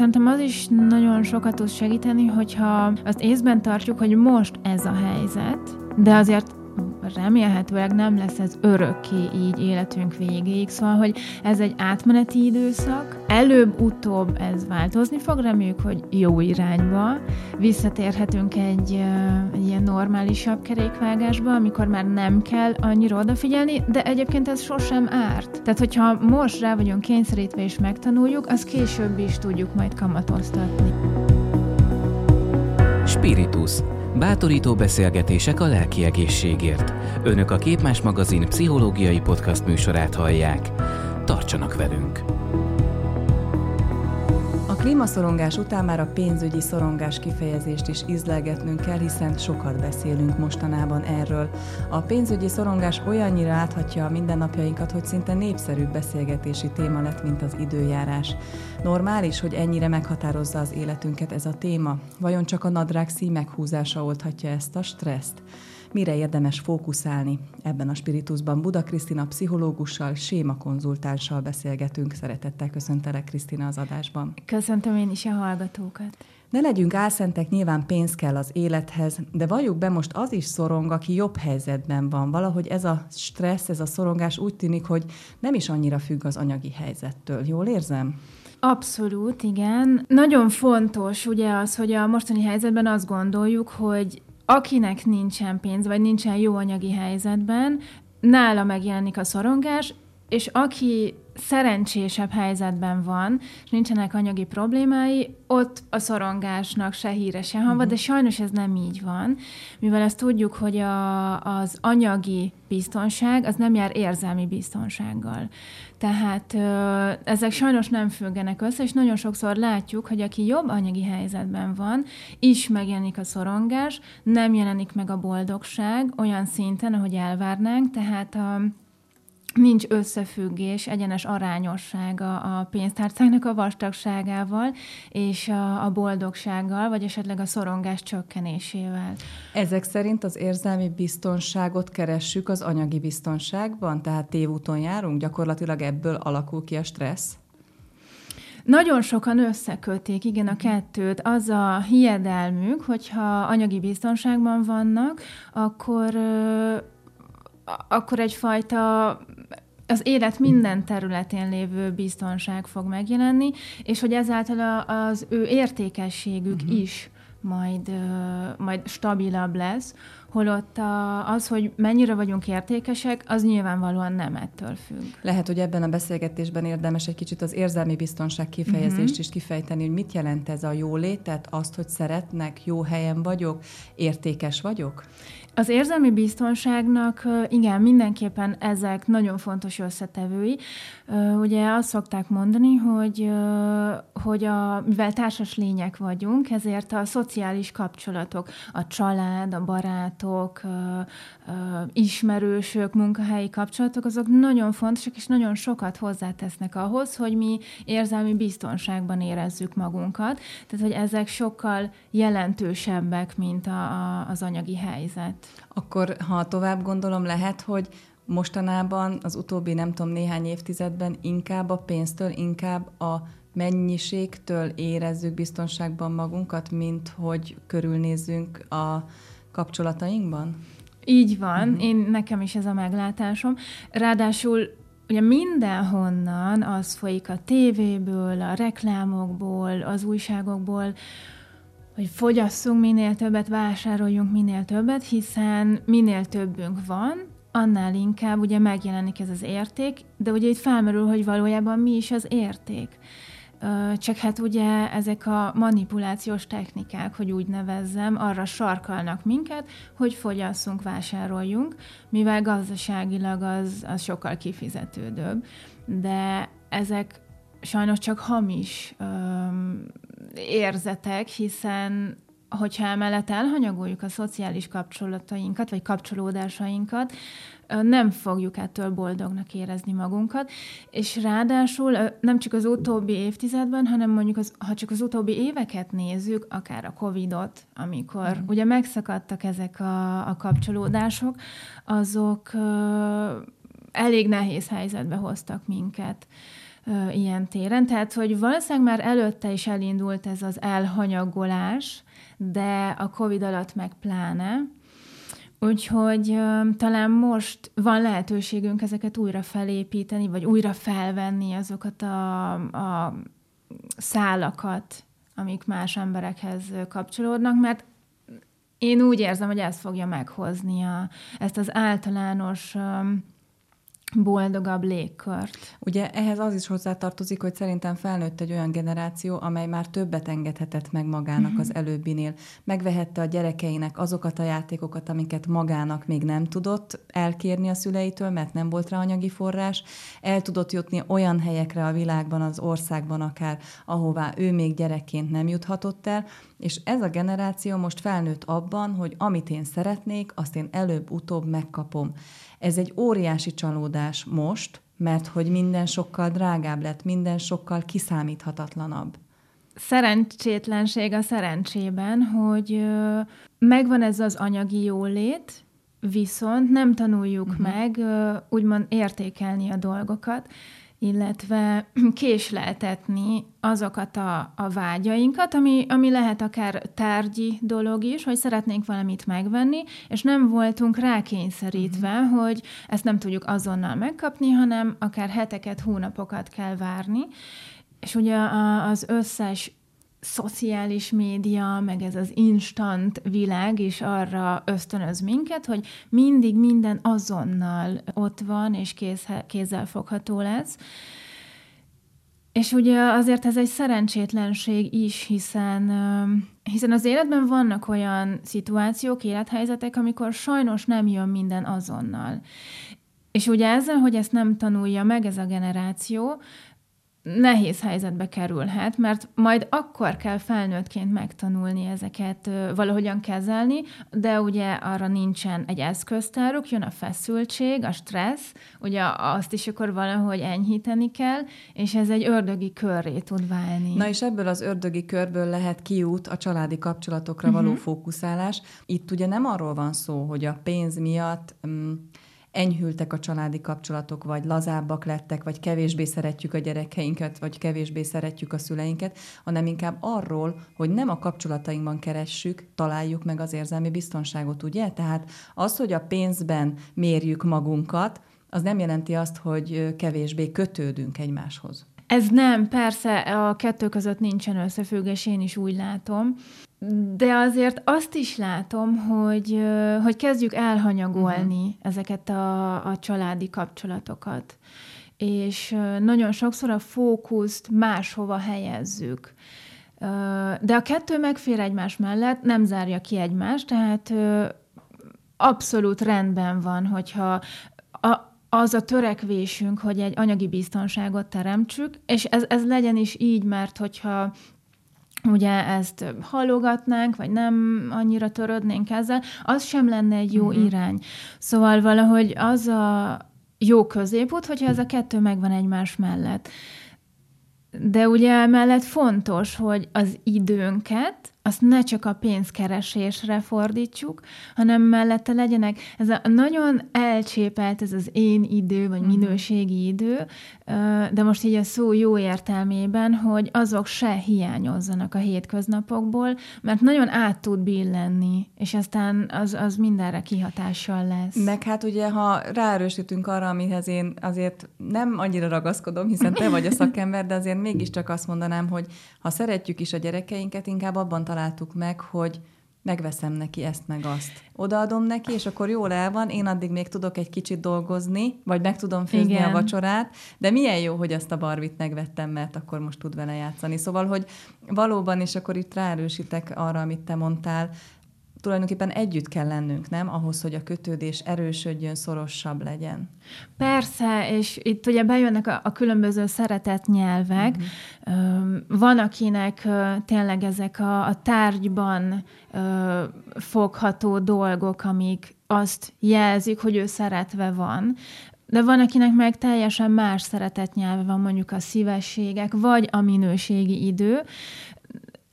szerintem az is nagyon sokat tud segíteni, hogyha azt észben tartjuk, hogy most ez a helyzet, de azért remélhetőleg nem lesz ez örökké így életünk végéig, szóval, hogy ez egy átmeneti időszak, előbb-utóbb ez változni fog, reméljük, hogy jó irányba, visszatérhetünk egy, egy ilyen normálisabb kerékvágásba, amikor már nem kell annyira odafigyelni, de egyébként ez sosem árt. Tehát, hogyha most rá vagyunk kényszerítve és megtanuljuk, az később is tudjuk majd kamatoztatni. Spiritus Bátorító beszélgetések a lelki egészségért. Önök a Képmás magazin pszichológiai podcast műsorát hallják. Tartsanak velünk! Klímaszorongás után már a pénzügyi szorongás kifejezést is izlegetnünk kell, hiszen sokat beszélünk mostanában erről. A pénzügyi szorongás olyannyira áthatja a mindennapjainkat, hogy szinte népszerű beszélgetési téma lett, mint az időjárás. Normális, hogy ennyire meghatározza az életünket ez a téma? Vajon csak a nadrág szímeghúzása oldhatja ezt a stresszt? Mire érdemes fókuszálni. Ebben a spiritusban Buda Krisztina pszichológussal, séma konzultánssal beszélgetünk. Szeretettel köszöntelek Krisztina az adásban. Köszöntöm én is a hallgatókat. Ne legyünk álszentek, nyilván pénz kell az élethez, de valljuk be most az is szorong, aki jobb helyzetben van. Valahogy ez a stressz, ez a szorongás úgy tűnik, hogy nem is annyira függ az anyagi helyzettől. Jól érzem? Abszolút, igen. Nagyon fontos ugye az, hogy a mostani helyzetben azt gondoljuk, hogy akinek nincsen pénz, vagy nincsen jó anyagi helyzetben, nála megjelenik a szorongás, és aki szerencsésebb helyzetben van, és nincsenek anyagi problémái, ott a szorongásnak se híre, se hamba, uh-huh. de sajnos ez nem így van, mivel ezt tudjuk, hogy a, az anyagi biztonság az nem jár érzelmi biztonsággal. Tehát ö, ezek sajnos nem függenek össze, és nagyon sokszor látjuk, hogy aki jobb anyagi helyzetben van, is megjelenik a szorongás, nem jelenik meg a boldogság olyan szinten, ahogy elvárnánk, tehát a nincs összefüggés, egyenes arányossága a pénztárcának a vastagságával és a, a boldogsággal, vagy esetleg a szorongás csökkenésével. Ezek szerint az érzelmi biztonságot keressük az anyagi biztonságban? Tehát tévúton járunk? Gyakorlatilag ebből alakul ki a stressz? Nagyon sokan összekötik, igen, a kettőt. Az a hiedelmük, hogyha anyagi biztonságban vannak, akkor akkor egyfajta az élet minden területén lévő biztonság fog megjelenni, és hogy ezáltal az ő értékességük uh-huh. is majd, majd stabilabb lesz, holott a, az, hogy mennyire vagyunk értékesek, az nyilvánvalóan nem ettől függ. Lehet, hogy ebben a beszélgetésben érdemes egy kicsit az érzelmi biztonság kifejezést uh-huh. is kifejteni, hogy mit jelent ez a jólétet, azt, hogy szeretnek, jó helyen vagyok, értékes vagyok? Az érzelmi biztonságnak igen, mindenképpen ezek nagyon fontos összetevői. Ugye azt szokták mondani, hogy, hogy a, mivel társas lények vagyunk, ezért a szociális kapcsolatok, a család, a barátok, ismerősök, munkahelyi kapcsolatok, azok nagyon fontosak, és nagyon sokat hozzátesznek ahhoz, hogy mi érzelmi biztonságban érezzük magunkat. Tehát, hogy ezek sokkal jelentősebbek, mint a, a, az anyagi helyzet. Akkor, ha tovább gondolom, lehet, hogy mostanában az utóbbi, nem tudom, néhány évtizedben inkább a pénztől, inkább a mennyiségtől érezzük biztonságban magunkat, mint hogy körülnézzünk a kapcsolatainkban? Így van, uh-huh. én nekem is ez a meglátásom. Ráadásul ugye mindenhonnan az folyik a tévéből, a reklámokból, az újságokból, hogy fogyasszunk minél többet, vásároljunk minél többet, hiszen minél többünk van, annál inkább ugye megjelenik ez az érték, de ugye itt felmerül, hogy valójában mi is az érték. Csak hát ugye ezek a manipulációs technikák, hogy úgy nevezzem, arra sarkalnak minket, hogy fogyasszunk, vásároljunk, mivel gazdaságilag az, az sokkal kifizetődőbb. De ezek sajnos csak hamis öm, érzetek, hiszen hogyha emellett elhanyagoljuk a szociális kapcsolatainkat, vagy kapcsolódásainkat, nem fogjuk ettől boldognak érezni magunkat, és ráadásul nem csak az utóbbi évtizedben, hanem mondjuk az, ha csak az utóbbi éveket nézzük, akár a Covid-ot, amikor mm. ugye megszakadtak ezek a, a kapcsolódások, azok uh, elég nehéz helyzetbe hoztak minket ilyen téren. Tehát, hogy valószínűleg már előtte is elindult ez az elhanyagolás, de a COVID alatt meg pláne. Úgyhogy talán most van lehetőségünk ezeket újra felépíteni, vagy újra felvenni azokat a, a szálakat, amik más emberekhez kapcsolódnak, mert én úgy érzem, hogy ez fogja meghozni a, ezt az általános boldogabb légkört. Ugye ehhez az is hozzátartozik, hogy szerintem felnőtt egy olyan generáció, amely már többet engedhetett meg magának uh-huh. az előbbinél. Megvehette a gyerekeinek azokat a játékokat, amiket magának még nem tudott elkérni a szüleitől, mert nem volt rá anyagi forrás. El tudott jutni olyan helyekre a világban, az országban akár, ahová ő még gyerekként nem juthatott el, és ez a generáció most felnőtt abban, hogy amit én szeretnék, azt én előbb-utóbb megkapom. Ez egy óriási csalódás most, mert hogy minden sokkal drágább lett, minden sokkal kiszámíthatatlanabb. Szerencsétlenség a szerencsében, hogy megvan ez az anyagi jólét, viszont nem tanuljuk uh-huh. meg úgymond értékelni a dolgokat, illetve késleltetni azokat a, a vágyainkat, ami, ami lehet akár tárgyi dolog is, hogy szeretnénk valamit megvenni, és nem voltunk rákényszerítve, uh-huh. hogy ezt nem tudjuk azonnal megkapni, hanem akár heteket, hónapokat kell várni. És ugye az összes szociális média, meg ez az instant világ is arra ösztönöz minket, hogy mindig minden azonnal ott van, és kézzel fogható lesz. És ugye azért ez egy szerencsétlenség is, hiszen, hiszen az életben vannak olyan szituációk, élethelyzetek, amikor sajnos nem jön minden azonnal. És ugye ezzel, hogy ezt nem tanulja meg ez a generáció, nehéz helyzetbe kerülhet, mert majd akkor kell felnőttként megtanulni ezeket valahogyan kezelni, de ugye arra nincsen egy eszköztáruk, jön a feszültség, a stressz, ugye azt is akkor valahogy enyhíteni kell, és ez egy ördögi körré tud válni. Na és ebből az ördögi körből lehet kiút a családi kapcsolatokra uh-huh. való fókuszálás. Itt ugye nem arról van szó, hogy a pénz miatt... Um, enyhültek a családi kapcsolatok, vagy lazábbak lettek, vagy kevésbé szeretjük a gyerekeinket, vagy kevésbé szeretjük a szüleinket, hanem inkább arról, hogy nem a kapcsolatainkban keressük, találjuk meg az érzelmi biztonságot, ugye? Tehát az, hogy a pénzben mérjük magunkat, az nem jelenti azt, hogy kevésbé kötődünk egymáshoz. Ez nem, persze a kettő között nincsen összefüggés, én is úgy látom. De azért azt is látom, hogy, hogy kezdjük elhanyagolni uh-huh. ezeket a, a családi kapcsolatokat. És nagyon sokszor a fókuszt máshova helyezzük. De a kettő megfér egymás mellett, nem zárja ki egymást, tehát abszolút rendben van, hogyha a, az a törekvésünk, hogy egy anyagi biztonságot teremtsük, és ez, ez legyen is így, mert hogyha ugye ezt hallogatnánk, vagy nem annyira törődnénk ezzel, az sem lenne egy jó uh-huh. irány. Szóval valahogy az a jó középút, hogyha ez a kettő megvan egymás mellett. De ugye mellett fontos, hogy az időnket azt ne csak a pénzkeresésre fordítsuk, hanem mellette legyenek, ez a nagyon elcsépelt ez az én idő, vagy mhm. minőségi idő, de most így a szó jó értelmében, hogy azok se hiányozzanak a hétköznapokból, mert nagyon át tud billenni, és aztán az, az mindenre kihatással lesz. Meg hát ugye, ha ráerősítünk arra, amihez én azért nem annyira ragaszkodom, hiszen te vagy a szakember, de azért mégiscsak azt mondanám, hogy ha szeretjük is a gyerekeinket, inkább abban találtuk meg, hogy megveszem neki ezt meg azt. Odaadom neki, és akkor jól el van, én addig még tudok egy kicsit dolgozni, vagy meg tudom főzni Igen. a vacsorát, de milyen jó, hogy ezt a barbit megvettem, mert akkor most tud vele játszani. Szóval, hogy valóban, és akkor itt ráerősítek arra, amit te mondtál, tulajdonképpen együtt kell lennünk, nem? Ahhoz, hogy a kötődés erősödjön, szorosabb legyen. Persze, és itt ugye bejönnek a, a különböző szeretett nyelvek. Uh-huh. Van, akinek tényleg ezek a, a tárgyban fogható dolgok, amik azt jelzik, hogy ő szeretve van. De van, akinek meg teljesen más szeretett nyelve van, mondjuk a szívességek, vagy a minőségi idő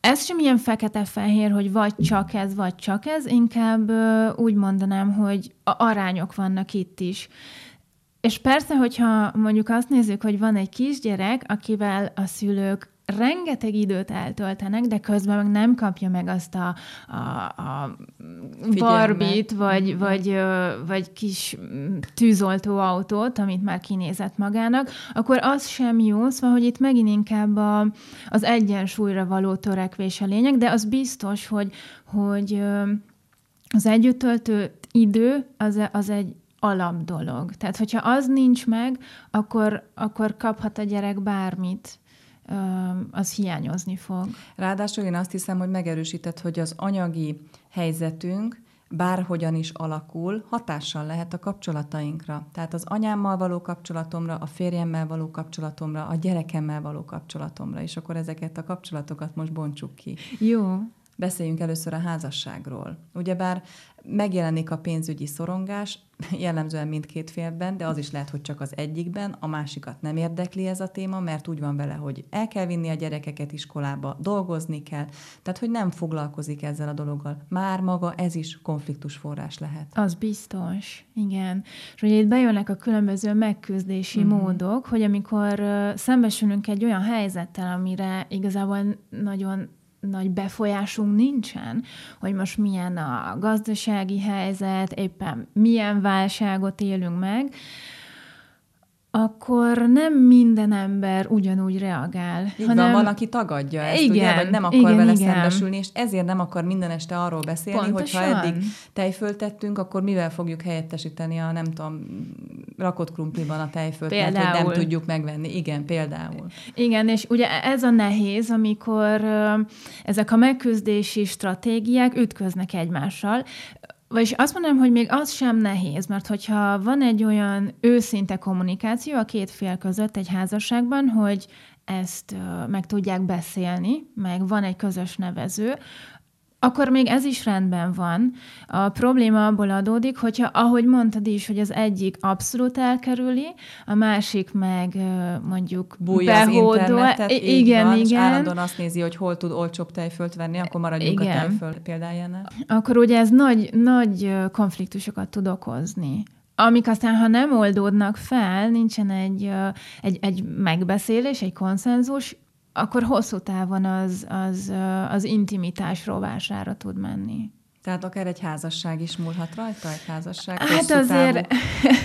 ez sem ilyen fekete-fehér, hogy vagy csak ez, vagy csak ez, inkább úgy mondanám, hogy a arányok vannak itt is. és persze, hogyha mondjuk azt nézzük, hogy van egy kisgyerek, akivel a szülők rengeteg időt eltöltenek, de közben meg nem kapja meg azt a, a, a barbit, vagy, mm. vagy, vagy kis tűzoltó autót, amit már kinézett magának, akkor az sem jó, szóval, hogy itt megint inkább a, az egyensúlyra való törekvés a lényeg, de az biztos, hogy, hogy az együtt töltő idő az, az egy alap dolog. Tehát, hogyha az nincs meg, akkor, akkor kaphat a gyerek bármit az hiányozni fog. Ráadásul én azt hiszem, hogy megerősített, hogy az anyagi helyzetünk bárhogyan is alakul, hatással lehet a kapcsolatainkra. Tehát az anyámmal való kapcsolatomra, a férjemmel való kapcsolatomra, a gyerekemmel való kapcsolatomra, és akkor ezeket a kapcsolatokat most bontsuk ki. Jó. Beszéljünk először a házasságról. Ugyebár megjelenik a pénzügyi szorongás, jellemzően mindkét félben, de az is lehet, hogy csak az egyikben, a másikat nem érdekli ez a téma, mert úgy van vele, hogy el kell vinni a gyerekeket iskolába, dolgozni kell, tehát hogy nem foglalkozik ezzel a dologgal. Már maga ez is konfliktus forrás lehet. Az biztos, igen. És ugye itt bejönnek a különböző megküzdési mm-hmm. módok, hogy amikor szembesülünk egy olyan helyzettel, amire igazából nagyon nagy befolyásunk nincsen, hogy most milyen a gazdasági helyzet, éppen milyen válságot élünk meg, akkor nem minden ember ugyanúgy reagál. Így hanem... van, van, aki tagadja ezt, igen, ugye, vagy nem akar igen, vele igen. szembesülni, és ezért nem akar minden este arról beszélni, Pontosan. hogy ha eddig tejföltettünk, akkor mivel fogjuk helyettesíteni a, nem tudom, rakott krumpliban a tejfölt, például. mert hogy nem tudjuk megvenni. Igen, például. Igen, és ugye ez a nehéz, amikor ezek a megküzdési stratégiák ütköznek egymással. Vagyis azt mondom, hogy még az sem nehéz, mert hogyha van egy olyan őszinte kommunikáció a két fél között egy házasságban, hogy ezt meg tudják beszélni, meg van egy közös nevező, akkor még ez is rendben van. A probléma abból adódik, hogyha, ahogy mondtad is, hogy az egyik abszolút elkerüli, a másik meg mondjuk Bújja behódol. az internetet, igen, van, igen. És állandóan azt nézi, hogy hol tud olcsóbb tejfölt venni, akkor maradjunk igen. a tejföl példájánál. Akkor ugye ez nagy, nagy konfliktusokat tud okozni amik aztán, ha nem oldódnak fel, nincsen egy, egy, egy megbeszélés, egy konszenzus, akkor hosszú távon az, az, az intimitás rovására tud menni. Tehát akár egy házasság is múlhat rajta, egy házasság Hát azért,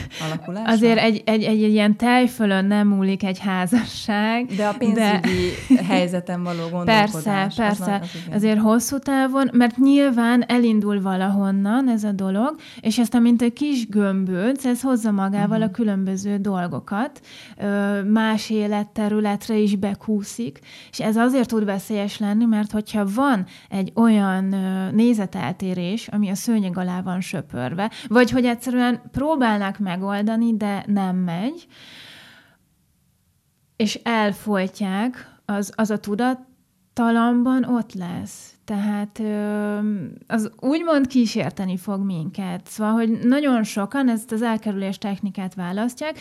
azért egy, egy, egy, egy ilyen tejfölön nem múlik egy házasság. De a pénzügyi de... helyzeten való gondolkodás. Persze, persze. Az, az azért hosszú távon, mert nyilván elindul valahonnan ez a dolog, és aztán, mint egy kis gömböc, ez hozza magával uh-huh. a különböző dolgokat, más életterületre is bekúszik, és ez azért tud veszélyes lenni, mert hogyha van egy olyan nézeteltérés, eltérés, ami a szőnyeg alá van söpörve, vagy hogy egyszerűen próbálnak megoldani, de nem megy, és elfolytják, az, az a tudattalamban ott lesz. Tehát az úgymond kísérteni fog minket. Szóval, hogy nagyon sokan ezt az elkerülés technikát választják,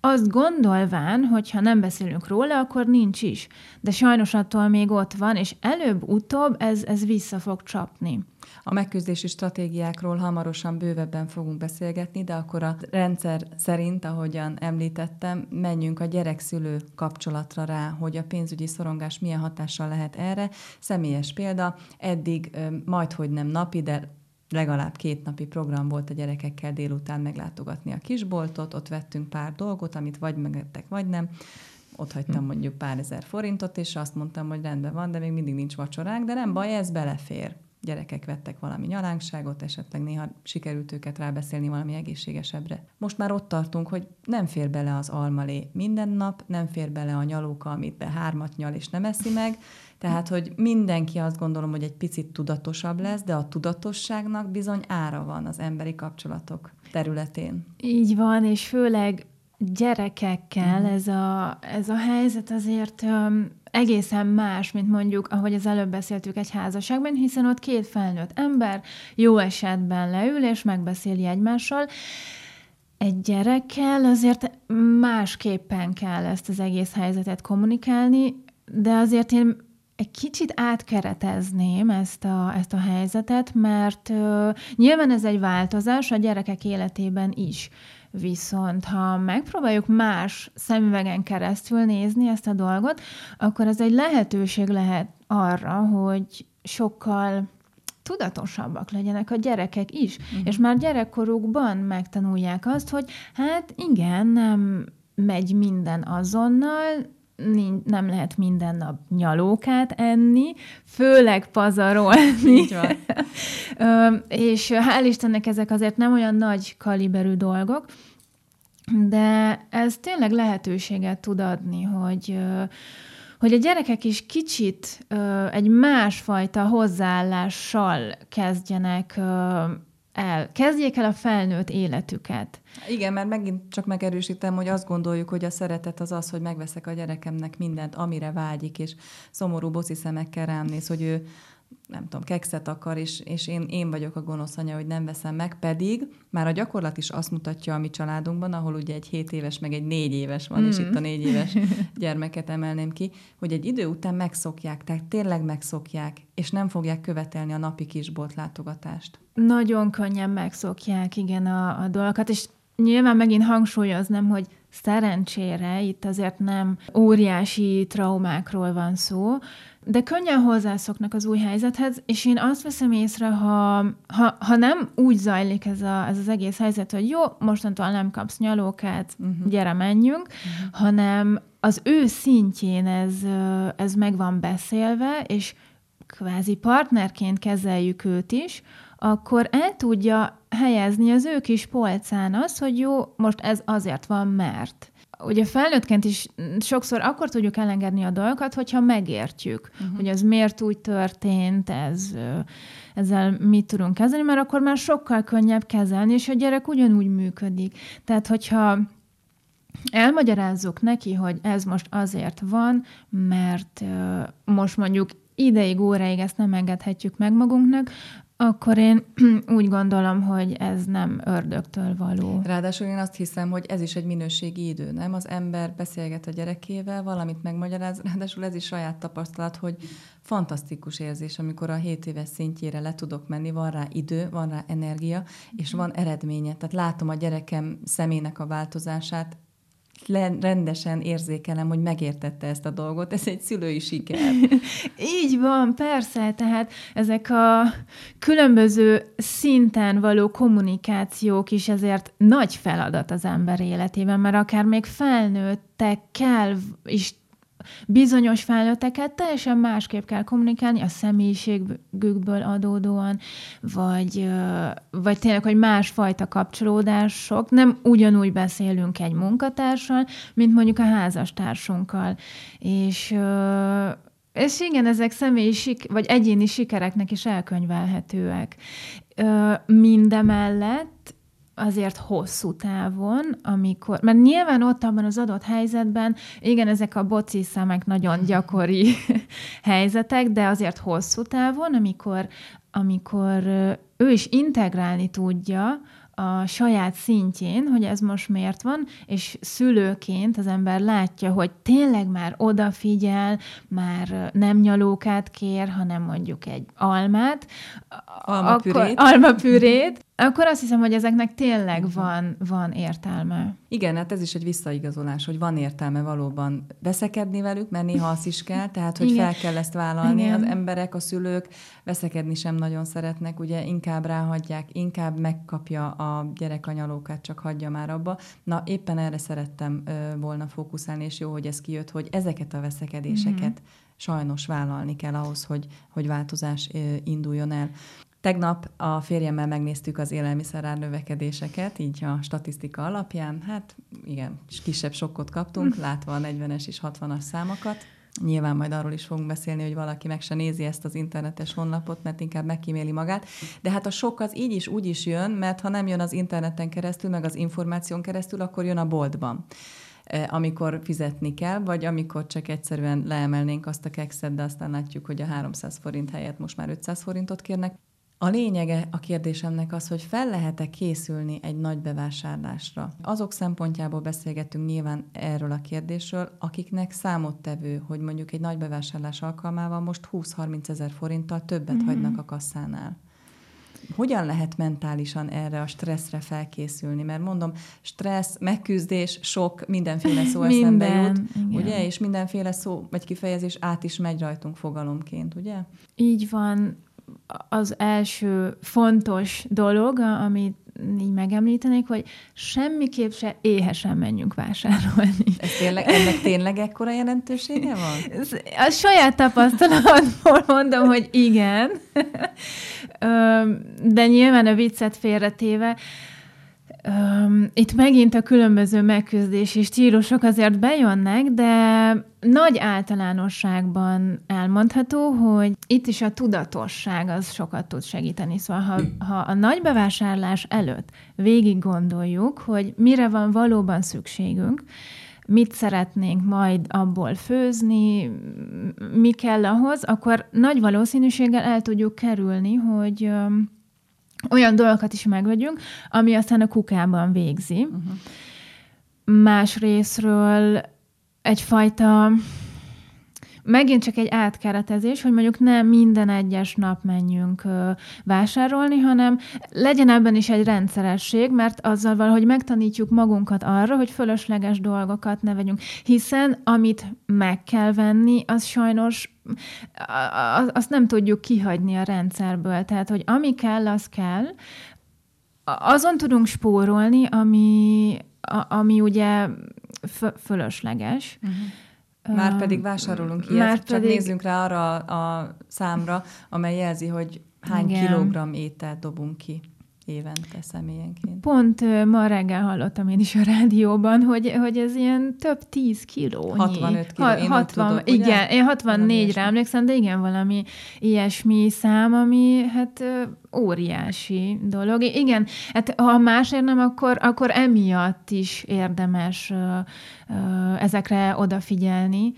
azt gondolván, hogy ha nem beszélünk róla, akkor nincs is. De sajnos attól még ott van, és előbb-utóbb ez, ez vissza fog csapni. A megküzdési stratégiákról hamarosan bővebben fogunk beszélgetni, de akkor a rendszer szerint, ahogyan említettem, menjünk a gyerek-szülő kapcsolatra rá, hogy a pénzügyi szorongás milyen hatással lehet erre. Személyes példa, eddig majd, hogy nem napi, de legalább két napi program volt a gyerekekkel délután meglátogatni a kisboltot, ott vettünk pár dolgot, amit vagy megettek, vagy nem. Ott hagytam hm. mondjuk pár ezer forintot, és azt mondtam, hogy rendben van, de még mindig nincs vacsoránk, de nem baj, ez belefér gyerekek vettek valami nyalánkságot, esetleg néha sikerült őket rábeszélni valami egészségesebbre. Most már ott tartunk, hogy nem fér bele az almalé minden nap, nem fér bele a nyalóka, amit be hármat nyal és nem eszi meg, tehát, hogy mindenki azt gondolom, hogy egy picit tudatosabb lesz, de a tudatosságnak bizony ára van az emberi kapcsolatok területén. Így van, és főleg gyerekekkel uh-huh. ez, a, ez a helyzet azért um, egészen más, mint mondjuk, ahogy az előbb beszéltük egy házasságban, hiszen ott két felnőtt ember jó esetben leül és megbeszéli egymással. Egy gyerekkel azért másképpen kell ezt az egész helyzetet kommunikálni, de azért én egy kicsit átkeretezném ezt a, ezt a helyzetet, mert uh, nyilván ez egy változás a gyerekek életében is Viszont ha megpróbáljuk más szemüvegen keresztül nézni ezt a dolgot, akkor ez egy lehetőség lehet arra, hogy sokkal tudatosabbak legyenek a gyerekek is, uh-huh. és már gyerekkorukban megtanulják azt, hogy hát igen, nem megy minden azonnal, nem lehet minden nap nyalókát enni, főleg pazarolni. és hál' Istennek ezek azért nem olyan nagy kaliberű dolgok, de ez tényleg lehetőséget tud adni, hogy hogy a gyerekek is kicsit egy másfajta hozzáállással kezdjenek el, kezdjék el a felnőtt életüket. Igen, mert megint csak megerősítem, hogy azt gondoljuk, hogy a szeretet az az, hogy megveszek a gyerekemnek mindent, amire vágyik, és szomorú boci szemekkel rám néz, hogy ő nem tudom, kekszet akar, és, és én, én vagyok a gonosz anya, hogy nem veszem meg, pedig már a gyakorlat is azt mutatja a mi családunkban, ahol ugye egy 7 éves, meg egy 4 éves van, mm. és itt a 4 éves gyermeket emelném ki, hogy egy idő után megszokják, tehát tényleg megszokják, és nem fogják követelni a napi kis látogatást. Nagyon könnyen megszokják, igen, a, a dolgokat, és nyilván megint hangsúlyoznám, hogy szerencsére itt azért nem óriási traumákról van szó, de könnyen hozzászoknak az új helyzethez, és én azt veszem észre, ha, ha, ha nem úgy zajlik ez, a, ez az egész helyzet, hogy jó, mostantól nem kapsz nyalókát, uh-huh. gyere, menjünk, uh-huh. hanem az ő szintjén ez, ez meg van beszélve, és kvázi partnerként kezeljük őt is, akkor el tudja helyezni az ő kis polcán az, hogy jó, most ez azért van, mert ugye felnőttként is sokszor akkor tudjuk elengedni a dolgokat, hogyha megértjük, uh-huh. hogy ez miért úgy történt, ez, ezzel mit tudunk kezelni, mert akkor már sokkal könnyebb kezelni, és a gyerek ugyanúgy működik. Tehát, hogyha elmagyarázzuk neki, hogy ez most azért van, mert most mondjuk ideig, óráig ezt nem engedhetjük meg magunknak, akkor én úgy gondolom, hogy ez nem ördögtől való. Ráadásul én azt hiszem, hogy ez is egy minőségi idő, nem? Az ember beszélget a gyerekével, valamit megmagyaráz, ráadásul ez is saját tapasztalat, hogy fantasztikus érzés, amikor a 7 éves szintjére le tudok menni, van rá idő, van rá energia, és van eredménye. Tehát látom a gyerekem szemének a változását, rendesen érzékelem, hogy megértette ezt a dolgot. Ez egy szülői siker. Így van, persze. Tehát ezek a különböző szinten való kommunikációk is ezért nagy feladat az ember életében, mert akár még felnőttekkel is bizonyos felnőtteket teljesen másképp kell kommunikálni a személyiségükből adódóan, vagy, vagy tényleg, hogy másfajta kapcsolódások. Nem ugyanúgy beszélünk egy munkatársal, mint mondjuk a házastársunkkal. És és igen, ezek személyi sik- vagy egyéni sikereknek is elkönyvelhetőek. Mindemellett azért hosszú távon, amikor, mert nyilván ott abban az adott helyzetben, igen, ezek a boci szemek nagyon gyakori helyzetek, de azért hosszú távon, amikor, amikor ő is integrálni tudja a saját szintjén, hogy ez most miért van, és szülőként az ember látja, hogy tényleg már odafigyel, már nem nyalókát kér, hanem mondjuk egy almát, almapürét, akkor, almapürét akkor azt hiszem, hogy ezeknek tényleg van, van értelme. Igen, hát ez is egy visszaigazolás, hogy van értelme valóban veszekedni velük, mert néha az is kell, tehát hogy Igen. fel kell ezt vállalni. Igen. Az emberek, a szülők veszekedni sem nagyon szeretnek, ugye inkább ráhagyják, inkább megkapja a gyerek anyalókát, csak hagyja már abba. Na, éppen erre szerettem ö, volna fókuszálni, és jó, hogy ez kijött, hogy ezeket a veszekedéseket mm-hmm. sajnos vállalni kell ahhoz, hogy, hogy változás induljon el. Tegnap a férjemmel megnéztük az élelmiszerár növekedéseket, így a statisztika alapján. Hát igen, kisebb sokkot kaptunk, hm. látva a 40-es és 60-as számokat. Nyilván majd arról is fogunk beszélni, hogy valaki meg se nézi ezt az internetes honlapot, mert inkább megkíméli magát. De hát a sok az így is úgy is jön, mert ha nem jön az interneten keresztül, meg az információn keresztül, akkor jön a boltban amikor fizetni kell, vagy amikor csak egyszerűen leemelnénk azt a kekszet, de aztán látjuk, hogy a 300 forint helyett most már 500 forintot kérnek. A lényege a kérdésemnek az, hogy fel lehet-e készülni egy nagy bevásárlásra. Azok szempontjából beszélgetünk nyilván erről a kérdésről, akiknek számottevő, hogy mondjuk egy nagy bevásárlás alkalmával most 20-30 ezer forinttal többet mm-hmm. hagynak a kasszánál. hogyan lehet mentálisan erre a stresszre felkészülni? Mert mondom, stressz, megküzdés, sok, mindenféle szó eszembe jut, igen. ugye? És mindenféle szó vagy kifejezés át is megy rajtunk fogalomként, ugye? Így van. Az első fontos dolog, amit így megemlítenék, hogy semmiképp se éhesen menjünk vásárolni. Ez tényleg, ennek tényleg ekkora jelentősége van? A saját tapasztalatból mondom, hogy igen. De nyilván a viccet félretéve, Um, itt megint a különböző megküzdési stílusok azért bejönnek, de nagy általánosságban elmondható, hogy itt is a tudatosság az sokat tud segíteni. Szóval ha, ha a nagy bevásárlás előtt végig gondoljuk, hogy mire van valóban szükségünk, mit szeretnénk majd abból főzni, mi kell ahhoz, akkor nagy valószínűséggel el tudjuk kerülni, hogy um, olyan dolgokat is megvegyünk, ami aztán a kukában végzi. Uh-huh. Más részről egyfajta megint csak egy átkeretezés, hogy mondjuk nem minden egyes nap menjünk vásárolni, hanem legyen ebben is egy rendszeresség, mert azzal valahogy megtanítjuk magunkat arra, hogy fölösleges dolgokat ne vegyünk, hiszen amit meg kell venni, az sajnos azt nem tudjuk kihagyni a rendszerből. Tehát, hogy ami kell, az kell. Azon tudunk spórolni, ami, ami ugye fölösleges. Uh-huh már pedig vásárolunk ilyet, Már csak pedig... nézzünk rá arra a számra, amely jelzi, hogy hány Igen. kilogramm ételt dobunk ki évente személyenként. Pont ma reggel hallottam én is a rádióban, hogy, hogy ez ilyen több tíz kiló. 65 kiló, ha, én 60, tudok, Igen, ugye? én 64-re emlékszem, de igen, valami ilyesmi szám, ami hát óriási dolog. Igen, hát ha másért nem, akkor, akkor emiatt is érdemes uh, uh, ezekre odafigyelni. Úgyhogy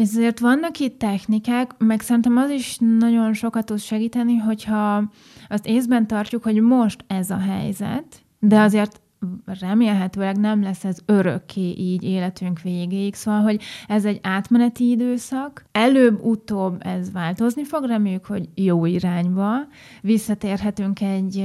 ezért vannak itt technikák, meg szerintem az is nagyon sokat tud segíteni, hogyha azt észben tartjuk, hogy most ez a helyzet, de azért remélhetőleg nem lesz ez örökké így életünk végéig, szóval, hogy ez egy átmeneti időszak, előbb-utóbb ez változni fog, reméljük, hogy jó irányba, visszatérhetünk egy,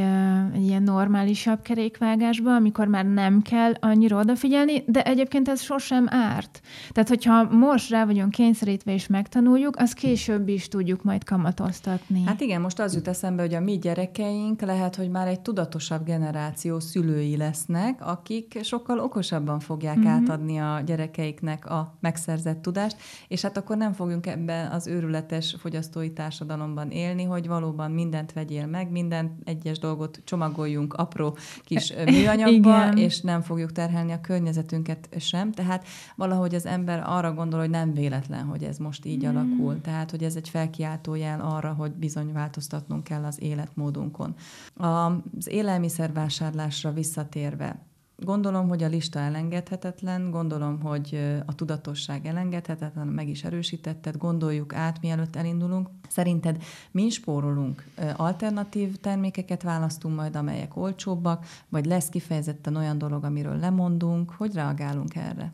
egy ilyen normálisabb kerékvágásba, amikor már nem kell annyira odafigyelni, de egyébként ez sosem árt. Tehát, hogyha most rá vagyunk kényszerítve és megtanuljuk, az később is tudjuk majd kamatoztatni. Hát igen, most az jut eszembe, hogy a mi gyerekeink lehet, hogy már egy tudatosabb generáció szülői lesz lesznek, akik sokkal okosabban fogják mm-hmm. átadni a gyerekeiknek a megszerzett tudást, és hát akkor nem fogunk ebben az őrületes fogyasztói társadalomban élni, hogy valóban mindent vegyél meg, minden egyes dolgot csomagoljunk apró kis műanyagba, és nem fogjuk terhelni a környezetünket sem. Tehát valahogy az ember arra gondol, hogy nem véletlen, hogy ez most így mm. alakul. Tehát, hogy ez egy felkiáltójel arra, hogy bizony változtatnunk kell az életmódunkon. Az élelmiszervásárlásra visszatér visszatérve, gondolom, hogy a lista elengedhetetlen, gondolom, hogy a tudatosság elengedhetetlen, meg is erősítetted, gondoljuk át, mielőtt elindulunk. Szerinted mi spórolunk? Alternatív termékeket választunk majd, amelyek olcsóbbak, vagy lesz kifejezetten olyan dolog, amiről lemondunk? Hogy reagálunk erre?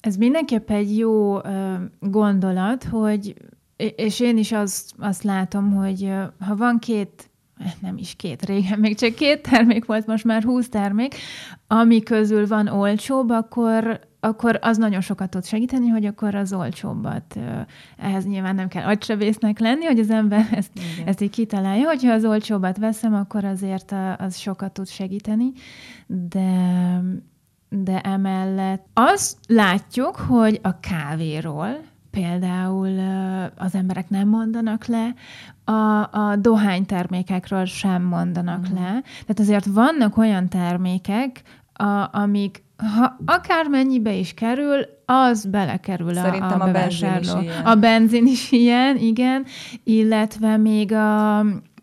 Ez mindenképp egy jó gondolat, hogy és én is azt, azt látom, hogy ha van két nem is két, régen még csak két termék volt, most már húsz termék, ami közül van olcsóbb, akkor, akkor az nagyon sokat tud segíteni, hogy akkor az olcsóbbat. Ehhez nyilván nem kell agysebésznek lenni, hogy az ember ezt, ezt így kitalálja. Hogyha az olcsóbbat veszem, akkor azért az sokat tud segíteni, de, de emellett azt látjuk, hogy a kávéról például az emberek nem mondanak le, a, a dohánytermékekről sem mondanak mm. le. Tehát azért vannak olyan termékek, a, amik ha akármennyibe is kerül, az belekerül Szerintem a, a, a benzin is ilyen. A benzin is ilyen, igen, illetve még a,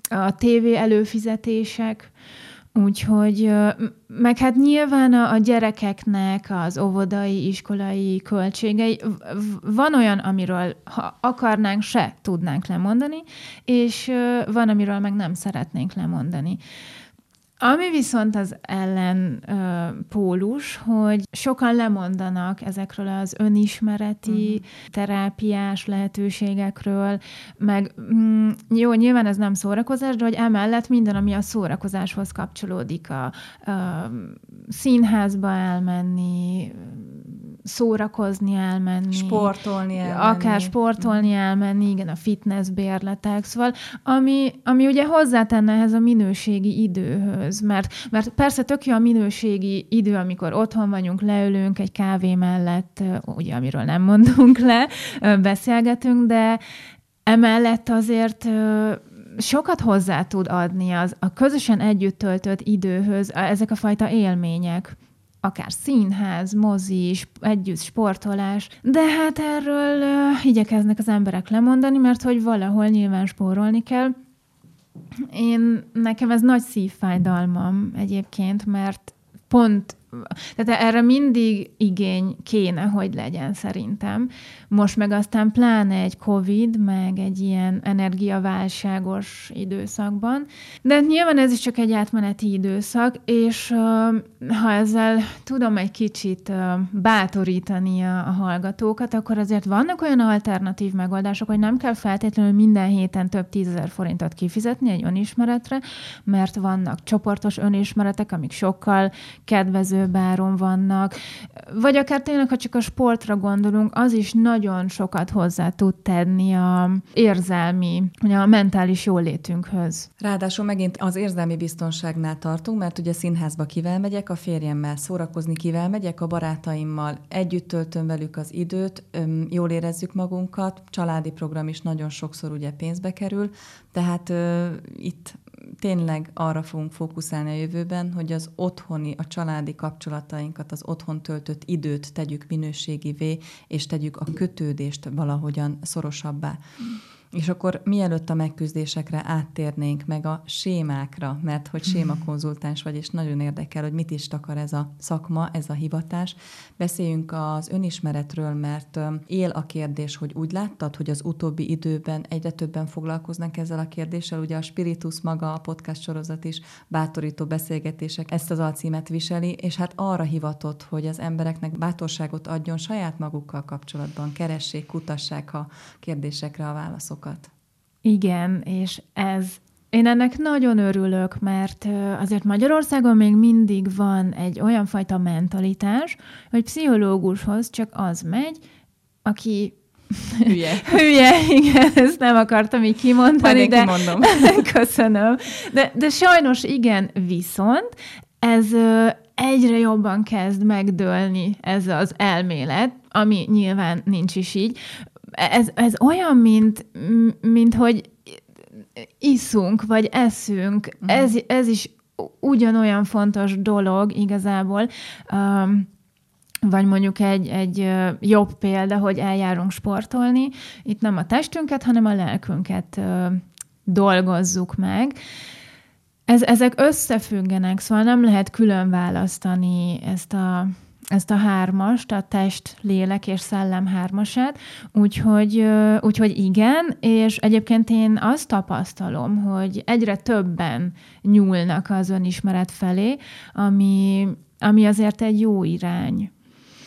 a tévé előfizetések, Úgyhogy, meg hát nyilván a, gyerekeknek az óvodai, iskolai költségei, van olyan, amiről ha akarnánk, se tudnánk lemondani, és van, amiről meg nem szeretnénk lemondani. Ami viszont az ellen ö, pólus, hogy sokan lemondanak ezekről az önismereti, uh-huh. terápiás lehetőségekről, meg mm, jó, nyilván ez nem szórakozás, de hogy emellett minden, ami a szórakozáshoz kapcsolódik, a, a színházba elmenni, szórakozni elmenni. Sportolni elmenni. Akár sportolni elmenni, igen, a fitness bérletek, szóval ami, ami ugye hozzátenne ehhez a minőségi időhöz, mert, mert persze tök jó a minőségi idő, amikor otthon vagyunk, leülünk egy kávé mellett, ugye, amiről nem mondunk le, beszélgetünk, de emellett azért sokat hozzá tud adni az a közösen együtt töltött időhöz ezek a fajta élmények akár színház, mozi, együtt sportolás, de hát erről uh, igyekeznek az emberek lemondani, mert hogy valahol nyilván spórolni kell. Én, nekem ez nagy szívfájdalmam egyébként, mert pont tehát erre mindig igény kéne, hogy legyen szerintem. Most meg aztán pláne egy Covid, meg egy ilyen energiaválságos időszakban. De nyilván ez is csak egy átmeneti időszak, és ha ezzel tudom egy kicsit bátorítani a, a hallgatókat, akkor azért vannak olyan alternatív megoldások, hogy nem kell feltétlenül minden héten több tízezer forintot kifizetni egy önismeretre, mert vannak csoportos önismeretek, amik sokkal kedvező báron vannak, vagy akár tényleg, ha csak a sportra gondolunk, az is nagyon sokat hozzá tud tenni a érzelmi, a mentális jólétünkhöz. Ráadásul megint az érzelmi biztonságnál tartunk, mert ugye színházba kivel megyek, a férjemmel szórakozni kivel megyek, a barátaimmal együtt töltöm velük az időt, jól érezzük magunkat, családi program is nagyon sokszor ugye pénzbe kerül, tehát uh, itt tényleg arra fogunk fókuszálni a jövőben, hogy az otthoni, a családi kapcsolatainkat, az otthon töltött időt tegyük minőségivé, és tegyük a kötődést valahogyan szorosabbá. És akkor mielőtt a megküzdésekre áttérnénk meg a sémákra, mert hogy sémakonzultáns vagy, és nagyon érdekel, hogy mit is takar ez a szakma, ez a hivatás. Beszéljünk az önismeretről, mert él a kérdés, hogy úgy láttad, hogy az utóbbi időben egyre többen foglalkoznak ezzel a kérdéssel. Ugye a Spiritus maga, a podcast sorozat is bátorító beszélgetések ezt az alcímet viseli, és hát arra hivatott, hogy az embereknek bátorságot adjon saját magukkal kapcsolatban, keressék, kutassák a kérdésekre a válaszokat dolgokat. Igen, és ez én ennek nagyon örülök, mert azért Magyarországon még mindig van egy olyan fajta mentalitás, hogy pszichológushoz csak az megy, aki Hülye. Hülye, igen, ezt nem akartam így kimondani, de kimondom. köszönöm. De, de sajnos igen, viszont ez egyre jobban kezd megdőlni ez az elmélet, ami nyilván nincs is így ez, ez olyan, mint, mint hogy iszunk, vagy eszünk. Uh-huh. Ez, ez is ugyanolyan fontos dolog igazából. Um, vagy mondjuk egy, egy jobb példa, hogy eljárunk sportolni. Itt nem a testünket, hanem a lelkünket dolgozzuk meg. Ez, ezek összefüggenek, szóval nem lehet külön választani ezt a ezt a hármast, a test, lélek és szellem hármasát, úgyhogy, úgyhogy igen, és egyébként én azt tapasztalom, hogy egyre többen nyúlnak az önismeret felé, ami, ami azért egy jó irány.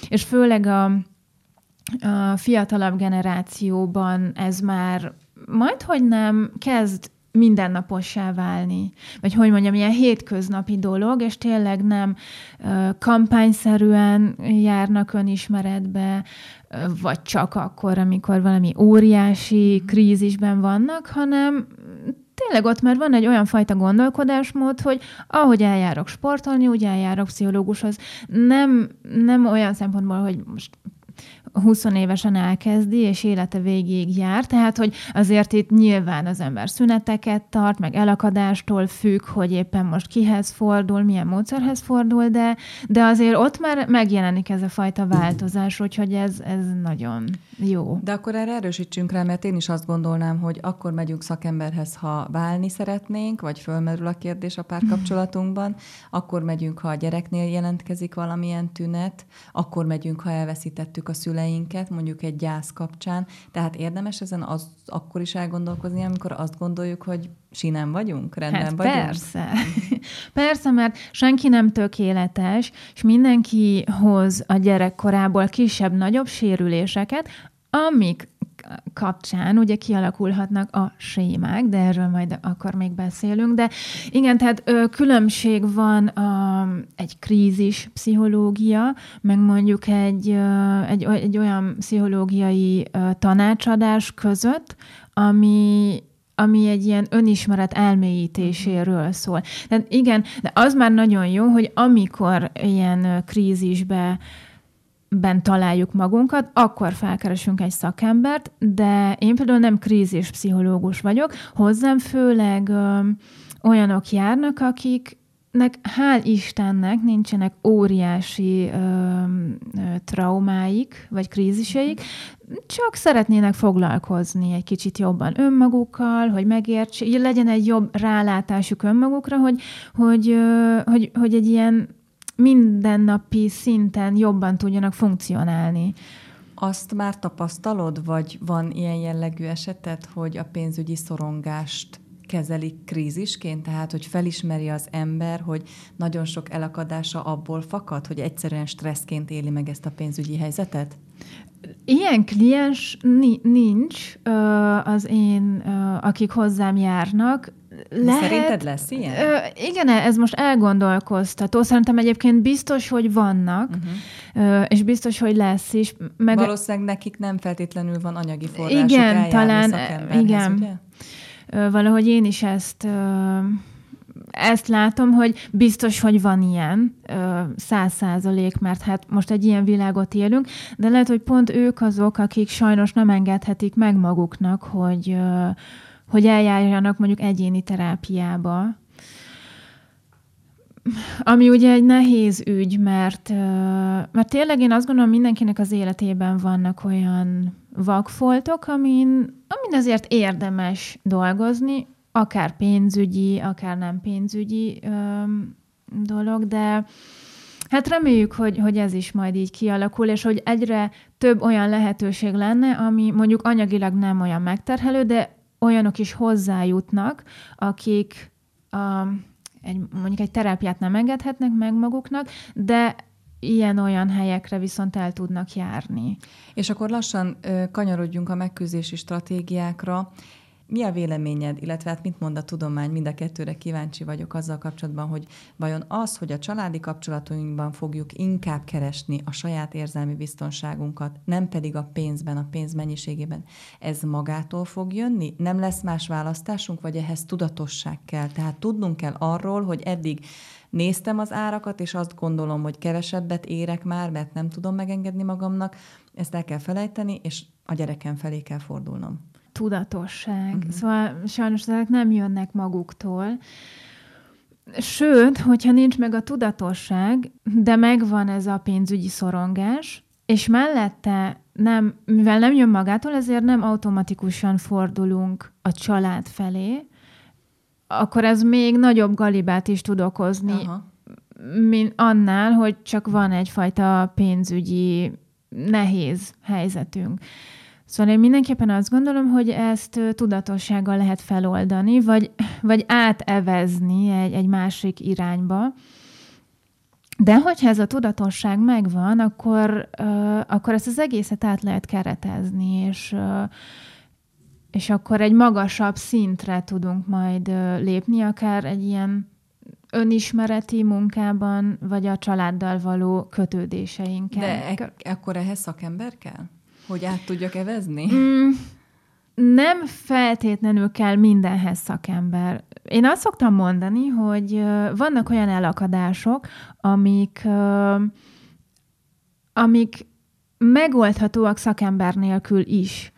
És főleg a, a fiatalabb generációban ez már majd, hogy nem kezd mindennapossá válni. Vagy hogy mondjam, ilyen hétköznapi dolog, és tényleg nem uh, kampányszerűen járnak önismeretbe, uh, vagy csak akkor, amikor valami óriási krízisben vannak, hanem tényleg ott már van egy olyan fajta gondolkodásmód, hogy ahogy eljárok sportolni, úgy eljárok pszichológushoz. Nem, nem olyan szempontból, hogy most 20 évesen elkezdi, és élete végéig jár, tehát, hogy azért itt nyilván az ember szüneteket tart, meg elakadástól függ, hogy éppen most kihez fordul, milyen módszerhez fordul, de, de azért ott már megjelenik ez a fajta változás, úgyhogy ez, ez nagyon jó. De akkor erre erősítsünk rá, mert én is azt gondolnám, hogy akkor megyünk szakemberhez, ha válni szeretnénk, vagy fölmerül a kérdés a párkapcsolatunkban, akkor megyünk, ha a gyereknél jelentkezik valamilyen tünet, akkor megyünk, ha elveszítettük a szüleinket, mondjuk egy gyász kapcsán, tehát érdemes ezen az akkor is elgondolkozni, amikor azt gondoljuk, hogy sinem vagyunk, rendben hát vagyunk? Persze. persze, mert senki nem tökéletes, és mindenki hoz a gyerekkorából kisebb-nagyobb sérüléseket, amik kapcsán ugye kialakulhatnak a sémák, de erről majd akkor még beszélünk. De igen, tehát ö, különbség van a, egy krízis pszichológia, meg mondjuk egy, ö, egy, egy olyan pszichológiai ö, tanácsadás között, ami, ami egy ilyen önismeret elmélyítéséről szól. Tehát igen, de az már nagyon jó, hogy amikor ilyen krízisbe ben találjuk magunkat, akkor felkeresünk egy szakembert, de én például nem krízis pszichológus vagyok, hozzám főleg ö, olyanok járnak, akik nek hál' Istennek nincsenek óriási ö, ö, traumáik, vagy kríziseik, csak szeretnének foglalkozni egy kicsit jobban önmagukkal, hogy megértsék, legyen egy jobb rálátásuk önmagukra, hogy, hogy, ö, hogy, hogy egy ilyen mindennapi szinten jobban tudjanak funkcionálni. Azt már tapasztalod, vagy van ilyen jellegű esetet, hogy a pénzügyi szorongást kezelik krízisként, tehát hogy felismeri az ember, hogy nagyon sok elakadása abból fakad, hogy egyszerűen stresszként éli meg ezt a pénzügyi helyzetet? Ilyen kliens nincs az én, akik hozzám járnak. Lehet, Szerinted lesz ilyen? Ö, igen, ez most elgondolkoztató. Szerintem egyébként biztos, hogy vannak, uh-huh. ö, és biztos, hogy lesz is. Meg... Valószínűleg nekik nem feltétlenül van anyagi forrásuk Igen, talán, igen. Ugye? Ö, valahogy én is ezt... Ö, ezt látom, hogy biztos, hogy van ilyen, száz százalék, mert hát most egy ilyen világot élünk, de lehet, hogy pont ők azok, akik sajnos nem engedhetik meg maguknak, hogy, hogy eljárjanak mondjuk egyéni terápiába. Ami ugye egy nehéz ügy, mert, mert tényleg én azt gondolom, mindenkinek az életében vannak olyan vakfoltok, amin, amin azért érdemes dolgozni, akár pénzügyi, akár nem pénzügyi öm, dolog, de hát reméljük, hogy, hogy ez is majd így kialakul, és hogy egyre több olyan lehetőség lenne, ami mondjuk anyagilag nem olyan megterhelő, de olyanok is hozzájutnak, akik a, egy, mondjuk egy terápiát nem engedhetnek meg maguknak, de ilyen-olyan helyekre viszont el tudnak járni. És akkor lassan kanyarodjunk a megküzdési stratégiákra. Mi a véleményed, illetve hát mit mond a tudomány, mind a kettőre kíváncsi vagyok azzal kapcsolatban, hogy vajon az, hogy a családi kapcsolatunkban fogjuk inkább keresni a saját érzelmi biztonságunkat, nem pedig a pénzben, a pénz mennyiségében, ez magától fog jönni? Nem lesz más választásunk, vagy ehhez tudatosság kell? Tehát tudnunk kell arról, hogy eddig néztem az árakat, és azt gondolom, hogy kevesebbet érek már, mert nem tudom megengedni magamnak, ezt el kell felejteni, és a gyerekem felé kell fordulnom tudatosság. Uh-huh. Szóval sajnos ezek nem jönnek maguktól. Sőt, hogyha nincs meg a tudatosság, de megvan ez a pénzügyi szorongás, és mellette nem, mivel nem jön magától, ezért nem automatikusan fordulunk a család felé, akkor ez még nagyobb galibát is tud okozni, Aha. mint annál, hogy csak van egyfajta pénzügyi nehéz helyzetünk. Szóval én mindenképpen azt gondolom, hogy ezt tudatossággal lehet feloldani, vagy, vagy átevezni egy, egy másik irányba. De hogyha ez a tudatosság megvan, akkor, akkor ezt az egészet át lehet keretezni, és, és akkor egy magasabb szintre tudunk majd lépni, akár egy ilyen önismereti munkában, vagy a családdal való kötődéseinkkel. De e- akkor ehhez szakember kell? Hogy át tudjak evezni? Mm, nem feltétlenül kell mindenhez szakember. Én azt szoktam mondani, hogy vannak olyan elakadások, amik, amik megoldhatóak szakember nélkül is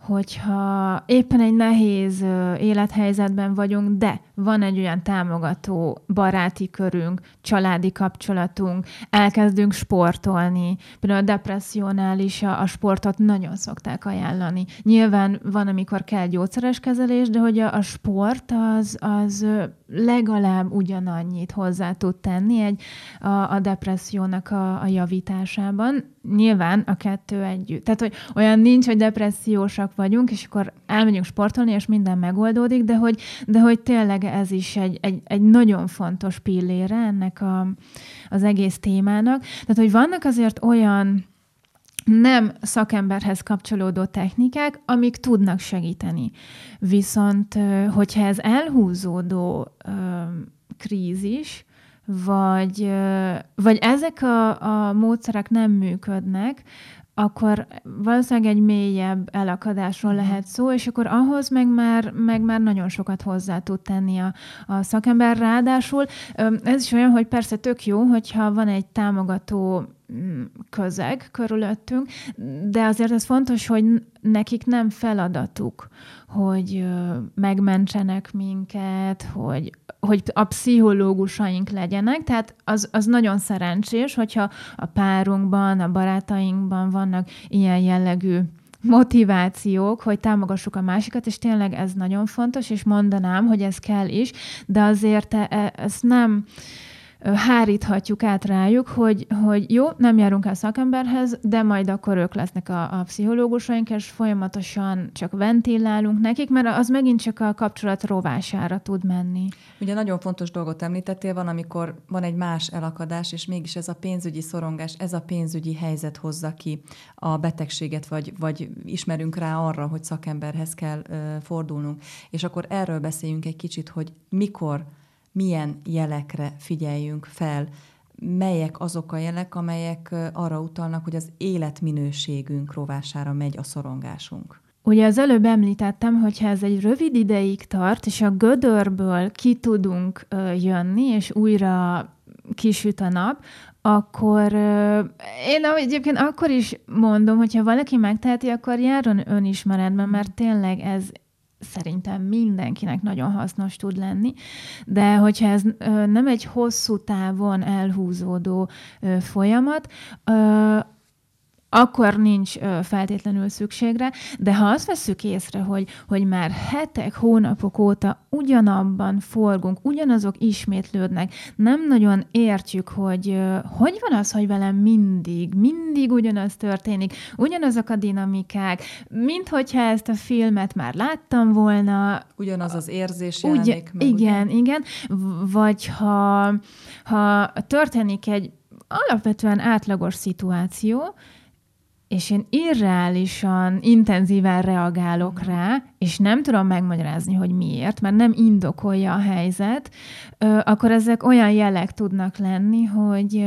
hogyha éppen egy nehéz élethelyzetben vagyunk, de van egy olyan támogató baráti körünk, családi kapcsolatunk, elkezdünk sportolni. Például a depressziónál is a, a sportot nagyon szokták ajánlani. Nyilván van, amikor kell gyógyszeres kezelés, de hogy a, a sport az, az legalább ugyanannyit hozzá tud tenni egy, a, a depressziónak a, a javításában. Nyilván a kettő együtt. Tehát, hogy olyan nincs, hogy depressziósak vagyunk, és akkor elmegyünk sportolni, és minden megoldódik, de hogy, de hogy tényleg ez is egy, egy, egy nagyon fontos pillére ennek a, az egész témának. Tehát, hogy vannak azért olyan nem szakemberhez kapcsolódó technikák, amik tudnak segíteni. Viszont, hogyha ez elhúzódó krízis, vagy, vagy ezek a, a módszerek nem működnek, akkor valószínűleg egy mélyebb elakadásról mhm. lehet szó, és akkor ahhoz meg már, meg már nagyon sokat hozzá tud tenni a, a szakember. Ráadásul ez is olyan, hogy persze tök jó, hogyha van egy támogató közeg körülöttünk, de azért ez fontos, hogy nekik nem feladatuk, hogy megmentsenek minket, hogy hogy a pszichológusaink legyenek, tehát az, az nagyon szerencsés, hogyha a párunkban, a barátainkban vannak ilyen jellegű motivációk, hogy támogassuk a másikat, és tényleg ez nagyon fontos, és mondanám, hogy ez kell is, de azért e, e, ez nem háríthatjuk át rájuk, hogy, hogy jó, nem járunk el szakemberhez, de majd akkor ők lesznek a, a pszichológusaink, és folyamatosan csak ventilálunk nekik, mert az megint csak a kapcsolat rovására tud menni. Ugye nagyon fontos dolgot említettél, van, amikor van egy más elakadás, és mégis ez a pénzügyi szorongás, ez a pénzügyi helyzet hozza ki a betegséget, vagy, vagy ismerünk rá arra, hogy szakemberhez kell uh, fordulnunk. És akkor erről beszéljünk egy kicsit, hogy mikor milyen jelekre figyeljünk fel, melyek azok a jelek, amelyek arra utalnak, hogy az életminőségünk rovására megy a szorongásunk. Ugye az előbb említettem, hogy ha ez egy rövid ideig tart, és a gödörből ki tudunk jönni, és újra kisüt a nap, akkor én egyébként akkor is mondom, hogyha valaki megteheti, akkor járjon önismeretben, mert tényleg ez szerintem mindenkinek nagyon hasznos tud lenni, de hogyha ez nem egy hosszú távon elhúzódó folyamat, akkor nincs feltétlenül szükségre, de ha azt veszük észre, hogy, hogy már hetek, hónapok óta ugyanabban forgunk, ugyanazok ismétlődnek, nem nagyon értjük, hogy hogy van az, hogy velem mindig, mindig ugyanaz történik, ugyanazok a dinamikák, mint hogyha ezt a filmet már láttam volna. Ugyanaz az érzés jelenik Ugye, meg. Igen, ugye? igen. Vagy ha, ha történik egy alapvetően átlagos szituáció, és én irreálisan, intenzíven reagálok rá, és nem tudom megmagyarázni, hogy miért, mert nem indokolja a helyzet, akkor ezek olyan jelek tudnak lenni, hogy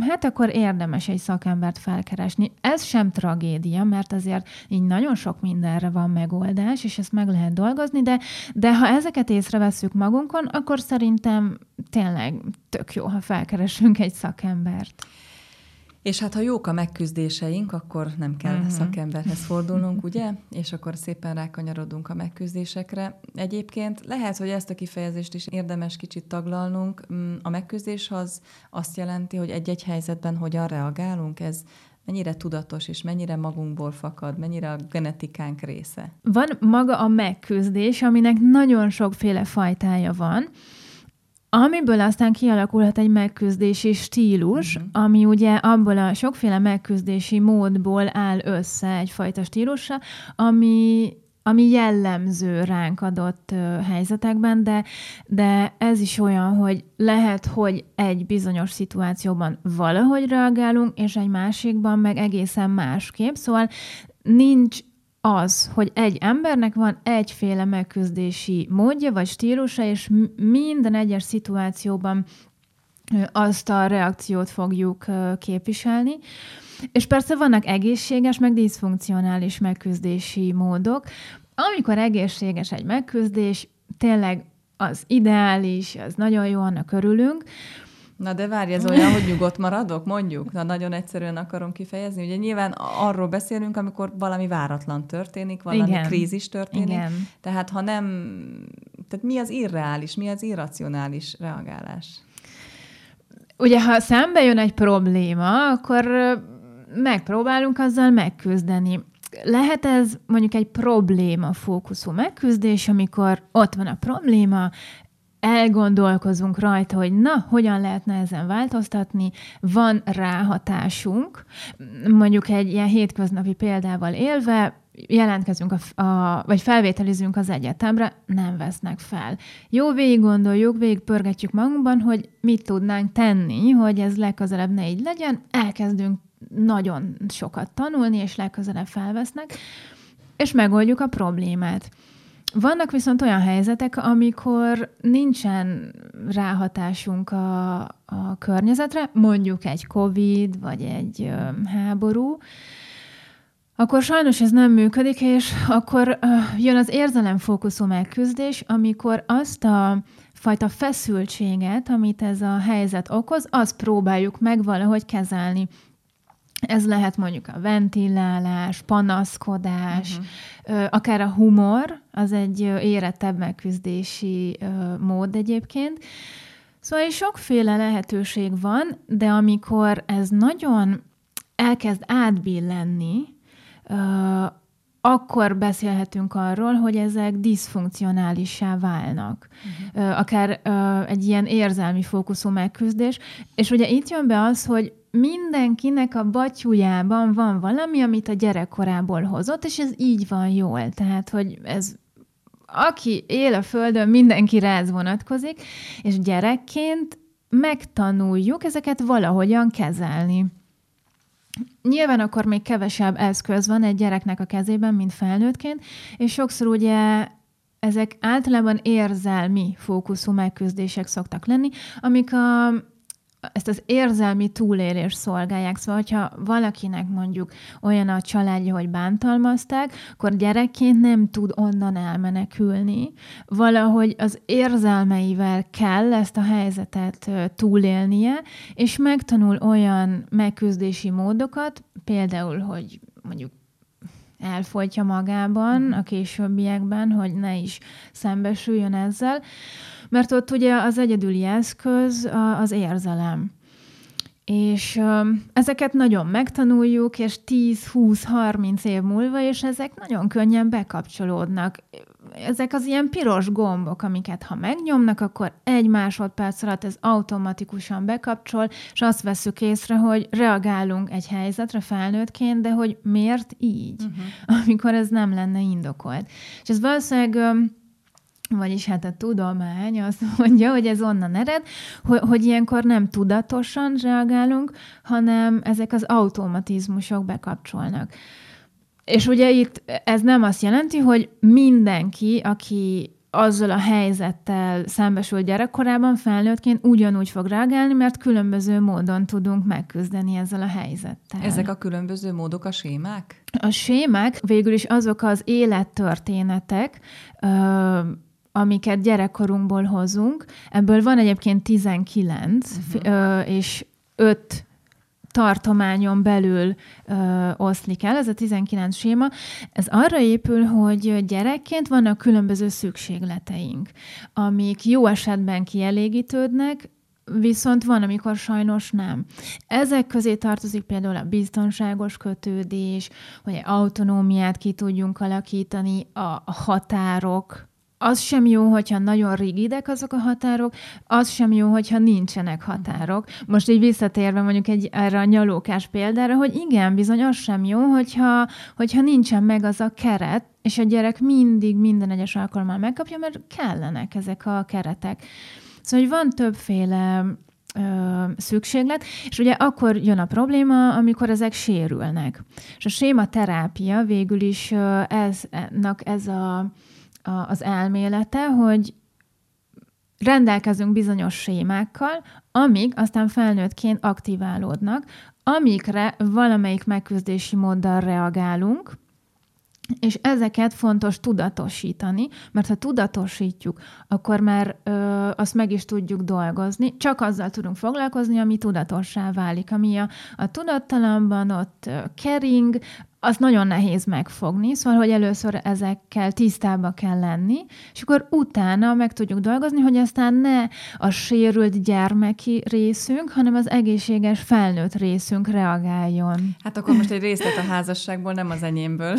hát akkor érdemes egy szakembert felkeresni. Ez sem tragédia, mert azért így nagyon sok mindenre van megoldás, és ezt meg lehet dolgozni, de, de ha ezeket észreveszünk magunkon, akkor szerintem tényleg tök jó, ha felkeresünk egy szakembert. És hát ha jók a megküzdéseink, akkor nem kell uh-huh. szakemberhez fordulnunk, ugye? És akkor szépen rákanyarodunk a megküzdésekre. Egyébként lehet, hogy ezt a kifejezést is érdemes kicsit taglalnunk. Mm, a megküzdés az azt jelenti, hogy egy-egy helyzetben hogyan reagálunk. Ez mennyire tudatos, és mennyire magunkból fakad, mennyire a genetikánk része. Van maga a megküzdés, aminek nagyon sokféle fajtája van. Amiből aztán kialakulhat egy megküzdési stílus, uh-huh. ami ugye abból a sokféle megküzdési módból áll össze egyfajta stílusra, ami ami jellemző ránk adott helyzetekben, de, de ez is olyan, hogy lehet, hogy egy bizonyos szituációban valahogy reagálunk, és egy másikban meg egészen másképp. Szóval nincs az, hogy egy embernek van egyféle megküzdési módja vagy stílusa, és minden egyes szituációban azt a reakciót fogjuk képviselni. És persze vannak egészséges, meg diszfunkcionális megküzdési módok. Amikor egészséges egy megküzdés, tényleg az ideális, az nagyon jó, annak örülünk, Na de várj, ez olyan, hogy nyugodt maradok, mondjuk? Na nagyon egyszerűen akarom kifejezni. Ugye nyilván arról beszélünk, amikor valami váratlan történik, valami Igen. krízis történik. Igen. Tehát ha nem Tehát mi az irreális, mi az irracionális reagálás? Ugye, ha szembe jön egy probléma, akkor megpróbálunk azzal megküzdeni. Lehet ez mondjuk egy probléma fókuszú megküzdés, amikor ott van a probléma, elgondolkozunk rajta, hogy na, hogyan lehetne ezen változtatni, van ráhatásunk, mondjuk egy ilyen hétköznapi példával élve, jelentkezünk, a, a, vagy felvételizünk az egyetemre, nem vesznek fel. Jó, végig gondoljuk, végig pörgetjük magunkban, hogy mit tudnánk tenni, hogy ez legközelebb ne így legyen, elkezdünk nagyon sokat tanulni, és legközelebb felvesznek, és megoldjuk a problémát. Vannak viszont olyan helyzetek, amikor nincsen ráhatásunk a, a környezetre, mondjuk egy COVID, vagy egy háború, akkor sajnos ez nem működik, és akkor jön az érzelemfókuszú megküzdés, amikor azt a fajta feszültséget, amit ez a helyzet okoz, azt próbáljuk meg valahogy kezelni. Ez lehet mondjuk a ventilálás, panaszkodás, uh-huh. akár a humor, az egy érettebb megküzdési mód egyébként. Szóval sokféle lehetőség van, de amikor ez nagyon elkezd átbillenni, akkor beszélhetünk arról, hogy ezek diszfunkcionálissá válnak. Uh-huh. Akár egy ilyen érzelmi fókuszú megküzdés. És ugye itt jön be az, hogy mindenkinek a batyujában van valami, amit a gyerekkorából hozott, és ez így van jól. Tehát, hogy ez aki él a Földön, mindenki ráz vonatkozik, és gyerekként megtanuljuk ezeket valahogyan kezelni. Nyilván akkor még kevesebb eszköz van egy gyereknek a kezében, mint felnőttként, és sokszor ugye ezek általában érzelmi fókuszú megküzdések szoktak lenni, amik a, ezt az érzelmi túlélés szolgálják. Szóval, hogyha valakinek mondjuk olyan a családja, hogy bántalmazták, akkor gyerekként nem tud onnan elmenekülni. Valahogy az érzelmeivel kell ezt a helyzetet túlélnie, és megtanul olyan megküzdési módokat, például, hogy mondjuk elfolytja magában a későbbiekben, hogy ne is szembesüljön ezzel, mert ott ugye az egyedüli eszköz az érzelem. És ezeket nagyon megtanuljuk, és 10-20-30 év múlva, és ezek nagyon könnyen bekapcsolódnak. Ezek az ilyen piros gombok, amiket ha megnyomnak, akkor egy másodperc alatt ez automatikusan bekapcsol, és azt veszük észre, hogy reagálunk egy helyzetre felnőttként, de hogy miért így, uh-huh. amikor ez nem lenne indokolt. És ez valószínűleg vagyis hát a tudomány azt mondja, hogy ez onnan ered, hogy, hogy ilyenkor nem tudatosan reagálunk, hanem ezek az automatizmusok bekapcsolnak. És ugye itt ez nem azt jelenti, hogy mindenki, aki azzal a helyzettel szembesül gyerekkorában, felnőttként ugyanúgy fog reagálni, mert különböző módon tudunk megküzdeni ezzel a helyzettel. Ezek a különböző módok a sémák? A sémák végül is azok az élettörténetek, amiket gyerekkorunkból hozunk. Ebből van egyébként 19, uh-huh. és 5 tartományon belül ö, oszlik el, ez a 19 séma. Ez arra épül, hogy gyerekként vannak különböző szükségleteink, amik jó esetben kielégítődnek, viszont van, amikor sajnos nem. Ezek közé tartozik például a biztonságos kötődés, hogy autonómiát ki tudjunk alakítani, a határok, az sem jó, hogyha nagyon rigidek azok a határok, az sem jó, hogyha nincsenek határok. Most így visszatérve mondjuk egy erre a nyalókás példára, hogy igen, bizony az sem jó, hogyha, hogyha nincsen meg az a keret, és a gyerek mindig minden egyes alkalommal megkapja, mert kellenek ezek a keretek. Szóval, hogy van többféle szükséglet, és ugye akkor jön a probléma, amikor ezek sérülnek. És a séma terápia végül is ö, ez, ez a a, az elmélete, hogy rendelkezünk bizonyos sémákkal, amik aztán felnőttként aktiválódnak, amikre valamelyik megküzdési móddal reagálunk, és ezeket fontos tudatosítani, mert ha tudatosítjuk, akkor már ö, azt meg is tudjuk dolgozni, csak azzal tudunk foglalkozni, ami tudatossá válik, ami a, a tudattalamban ott kering, azt nagyon nehéz megfogni, szóval, hogy először ezekkel tisztába kell lenni, és akkor utána meg tudjuk dolgozni, hogy aztán ne a sérült gyermeki részünk, hanem az egészséges felnőtt részünk reagáljon. Hát akkor most egy részlet a házasságból, nem az enyémből,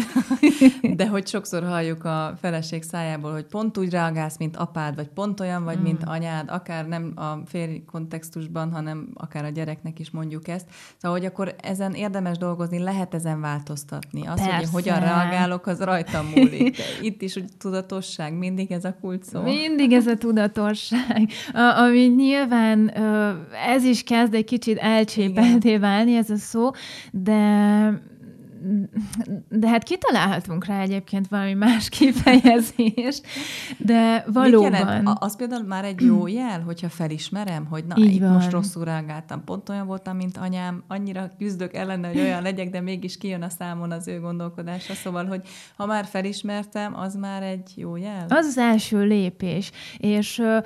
de hogy sokszor halljuk a feleség szájából, hogy pont úgy reagálsz, mint apád, vagy pont olyan vagy, mm. mint anyád, akár nem a férj kontextusban, hanem akár a gyereknek is mondjuk ezt. Szóval, hogy akkor ezen érdemes dolgozni, lehet ezen változtatni változtatni. Az, Persze. hogy hogyan reagálok, az rajtam múlik. De itt is úgy tudatosság, mindig ez a kult szó. Mindig ez a tudatosság. A, ami nyilván ez is kezd egy kicsit elcsépelté válni, ez a szó, de de hát kitalálhatunk rá egyébként valami más kifejezést, de valóban... Az például már egy jó jel, hogyha felismerem, hogy na, Így van. most rosszul reagáltam, pont olyan voltam, mint anyám, annyira küzdök ellene, hogy olyan legyek, de mégis kijön a számon az ő gondolkodása, szóval, hogy ha már felismertem, az már egy jó jel? Az az első lépés, és uh,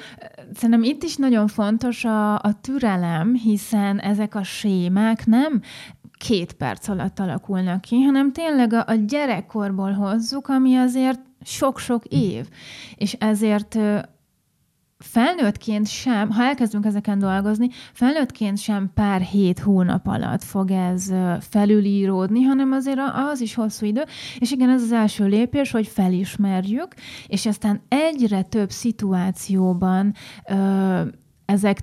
szerintem itt is nagyon fontos a, a türelem, hiszen ezek a sémák nem két perc alatt alakulnak ki, hanem tényleg a, a gyerekkorból hozzuk, ami azért sok-sok év. És ezért felnőttként sem, ha elkezdünk ezeken dolgozni, felnőttként sem pár hét hónap alatt fog ez felülíródni, hanem azért az is hosszú idő. És igen, ez az első lépés, hogy felismerjük, és aztán egyre több szituációban ö, ezek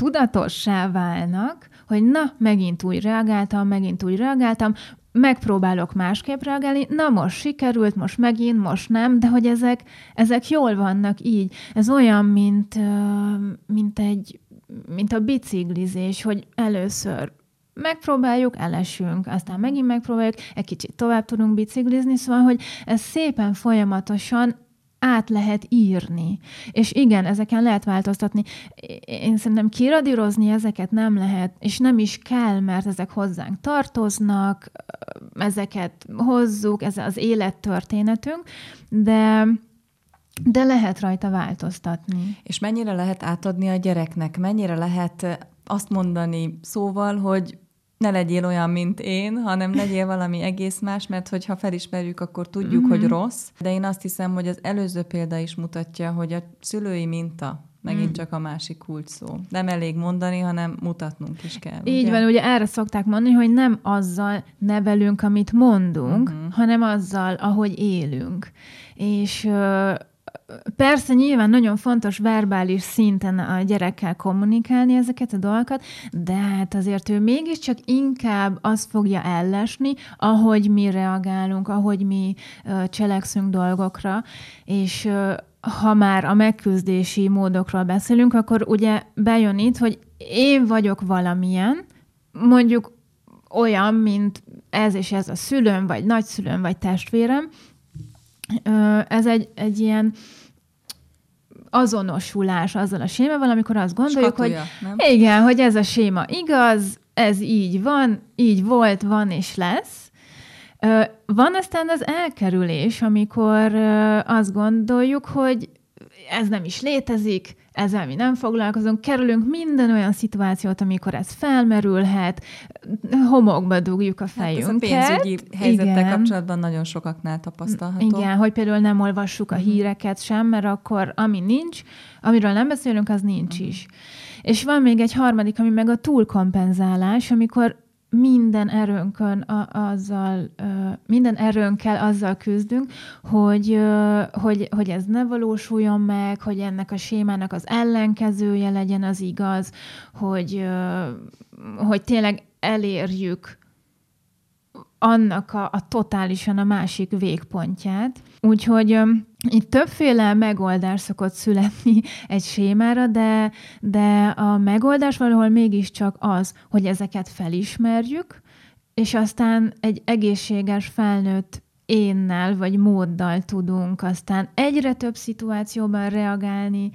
tudatossá válnak, hogy na, megint úgy reagáltam, megint úgy reagáltam, megpróbálok másképp reagálni, na most sikerült, most megint, most nem, de hogy ezek, ezek jól vannak így. Ez olyan, mint, mint egy mint a biciklizés, hogy először megpróbáljuk, elesünk, aztán megint megpróbáljuk, egy kicsit tovább tudunk biciklizni, szóval, hogy ez szépen folyamatosan át lehet írni. És igen, ezeken lehet változtatni. Én szerintem kiradírozni ezeket nem lehet, és nem is kell, mert ezek hozzánk tartoznak, ezeket hozzuk, ez az élettörténetünk, de de lehet rajta változtatni. És mennyire lehet átadni a gyereknek? Mennyire lehet azt mondani szóval, hogy ne legyél olyan, mint én, hanem legyél valami egész más, mert hogyha felismerjük, akkor tudjuk, mm-hmm. hogy rossz. De én azt hiszem, hogy az előző példa is mutatja, hogy a szülői minta megint mm. csak a másik kult szó. Nem elég mondani, hanem mutatnunk is kell. Így ugye? van, ugye erre szokták mondani, hogy nem azzal nevelünk, amit mondunk, mm-hmm. hanem azzal, ahogy élünk. És persze nyilván nagyon fontos verbális szinten a gyerekkel kommunikálni ezeket a dolgokat, de hát azért ő mégiscsak inkább azt fogja ellesni, ahogy mi reagálunk, ahogy mi cselekszünk dolgokra, és ha már a megküzdési módokról beszélünk, akkor ugye bejön itt, hogy én vagyok valamilyen, mondjuk olyan, mint ez és ez a szülőm, vagy nagyszülőm, vagy testvérem, ez egy, egy ilyen azonosulás azzal a sémával, amikor azt gondoljuk, Skatuja, hogy nem? igen, hogy ez a séma igaz, ez így van, így volt, van és lesz. Van aztán az elkerülés, amikor azt gondoljuk, hogy ez nem is létezik, ezzel mi nem foglalkozunk, kerülünk minden olyan szituációt, amikor ez felmerülhet, homokba dugjuk a fejünket. Hát ez a pénzügyi helyzettel Igen. kapcsolatban nagyon sokaknál tapasztalható. Igen, hogy például nem olvassuk a mhm. híreket sem, mert akkor ami nincs, amiről nem beszélünk, az nincs uh-huh. is. És van még egy harmadik, ami meg a túlkompenzálás, amikor minden erőnkön a, azzal, minden erőnkkel azzal küzdünk, hogy, hogy, hogy ez ne valósuljon meg, hogy ennek a sémának az ellenkezője legyen az igaz, hogy, hogy tényleg elérjük annak a, a totálisan a másik végpontját. Úgyhogy itt többféle megoldás szokott születni egy sémára, de, de a megoldás valahol mégiscsak az, hogy ezeket felismerjük, és aztán egy egészséges felnőtt énnel vagy móddal tudunk aztán egyre több szituációban reagálni,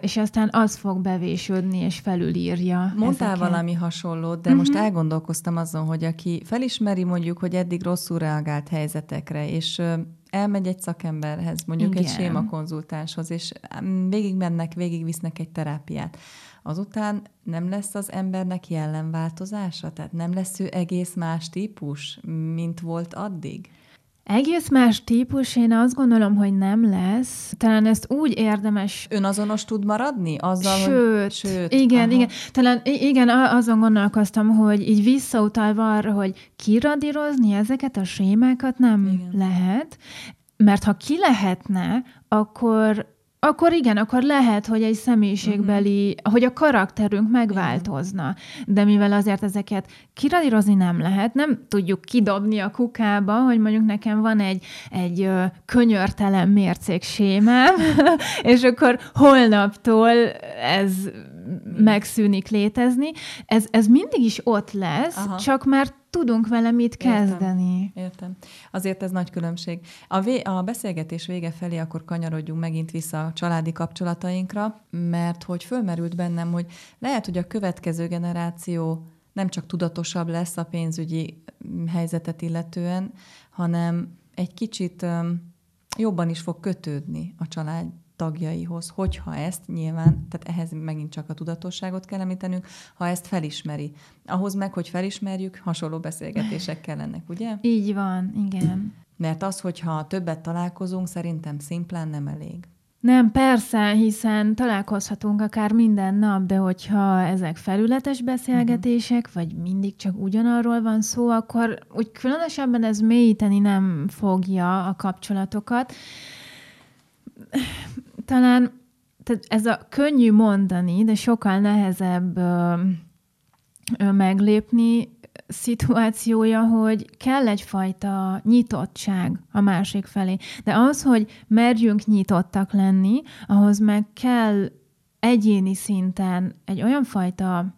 és aztán az fog bevésődni és felülírja. Mondtál ezeket. valami hasonlót, de uh-huh. most elgondolkoztam azon, hogy aki felismeri mondjuk, hogy eddig rosszul reagált helyzetekre, és elmegy egy szakemberhez, mondjuk Igen. egy sémakonzultánshoz, és végig mennek, végig visznek egy terápiát. Azután nem lesz az embernek jellemváltozása? Tehát nem lesz ő egész más típus, mint volt addig? Egész más típus, én azt gondolom, hogy nem lesz. Talán ezt úgy érdemes... Önazonos tud maradni? Azzal, sőt, hogy... sőt, igen, aha. igen. Talán igen, azon gondolkoztam, hogy így visszautalva arra, hogy kiradírozni ezeket a sémákat nem igen. lehet, mert ha ki lehetne, akkor akkor igen, akkor lehet, hogy egy személyiségbeli, uh-huh. hogy a karakterünk megváltozna. De mivel azért ezeket kiradírozni nem lehet, nem tudjuk kidobni a kukába, hogy mondjuk nekem van egy, egy könyörtelen mércék sémám, és akkor holnaptól ez megszűnik létezni. Ez, ez mindig is ott lesz, Aha. csak már tudunk vele mit kezdeni. Értem, értem. Azért ez nagy különbség. A, vé- a beszélgetés vége felé akkor kanyarodjunk megint vissza a családi kapcsolatainkra, mert hogy fölmerült bennem, hogy lehet, hogy a következő generáció nem csak tudatosabb lesz a pénzügyi helyzetet illetően, hanem egy kicsit jobban is fog kötődni a család tagjaihoz, hogyha ezt nyilván, tehát ehhez megint csak a tudatosságot kell említenünk, ha ezt felismeri. Ahhoz meg, hogy felismerjük, hasonló beszélgetések kellenek, ugye? Így van, igen. Mert az, hogyha többet találkozunk, szerintem szimplán nem elég. Nem, persze, hiszen találkozhatunk akár minden nap, de hogyha ezek felületes beszélgetések, uh-huh. vagy mindig csak ugyanarról van szó, akkor úgy különösebben ez mélyíteni nem fogja a kapcsolatokat talán tehát ez a könnyű mondani, de sokkal nehezebb ö, ö, meglépni szituációja, hogy kell egyfajta nyitottság a másik felé. De az, hogy merjünk nyitottak lenni, ahhoz meg kell egyéni szinten egy olyan fajta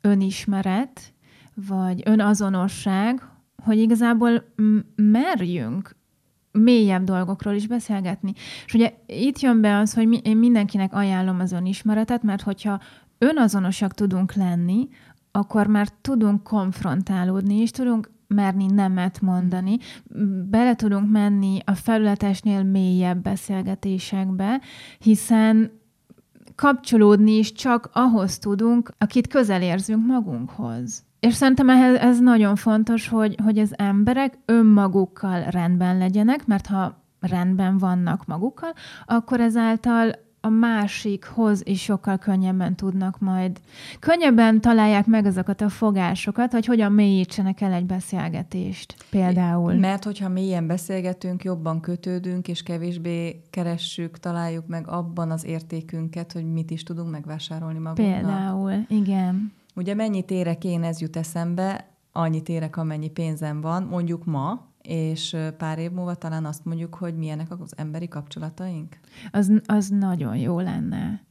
önismeret, vagy önazonosság, hogy igazából merjünk mélyebb dolgokról is beszélgetni. És ugye itt jön be az, hogy mi, én mindenkinek ajánlom az önismeretet, mert hogyha önazonosak tudunk lenni, akkor már tudunk konfrontálódni, és tudunk merni nemet mondani, bele tudunk menni a felületesnél mélyebb beszélgetésekbe, hiszen kapcsolódni is csak ahhoz tudunk, akit közel érzünk magunkhoz. És szerintem ehhez, ez nagyon fontos, hogy, hogy az emberek önmagukkal rendben legyenek, mert ha rendben vannak magukkal, akkor ezáltal a másikhoz is sokkal könnyebben tudnak majd, könnyebben találják meg azokat a fogásokat, hogy hogyan mélyítsenek el egy beszélgetést például. Mert hogyha mélyen beszélgetünk, jobban kötődünk, és kevésbé keressük, találjuk meg abban az értékünket, hogy mit is tudunk megvásárolni magunknak. Például, igen. Ugye mennyit érek én, ez jut eszembe, annyit érek, amennyi pénzem van, mondjuk ma, és pár év múlva talán azt mondjuk, hogy milyenek az emberi kapcsolataink? Az, az nagyon jó lenne.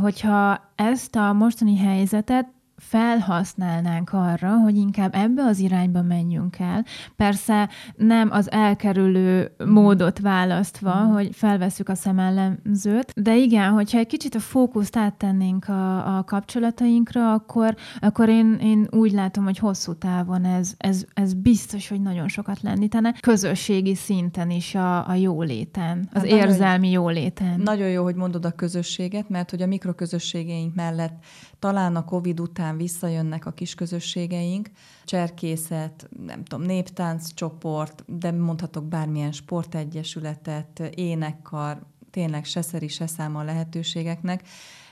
Hogyha ezt a mostani helyzetet felhasználnánk arra, hogy inkább ebbe az irányba menjünk el. Persze nem az elkerülő módot választva, mm. hogy felveszük a szemellenzőt, de igen, hogyha egy kicsit a fókuszt áttennénk a, a kapcsolatainkra, akkor, akkor én, én úgy látom, hogy hosszú távon ez, ez, ez biztos, hogy nagyon sokat lendítene, közösségi szinten is a, a jóléten, az hát érzelmi nagyon, jóléten. Nagyon jó, hogy mondod a közösséget, mert hogy a mikroközösségeink mellett talán a COVID után visszajönnek a kis közösségeink, cserkészet, nem tudom, néptánc csoport, de mondhatok bármilyen sportegyesületet, énekkar, tényleg se szeri, se száma a lehetőségeknek.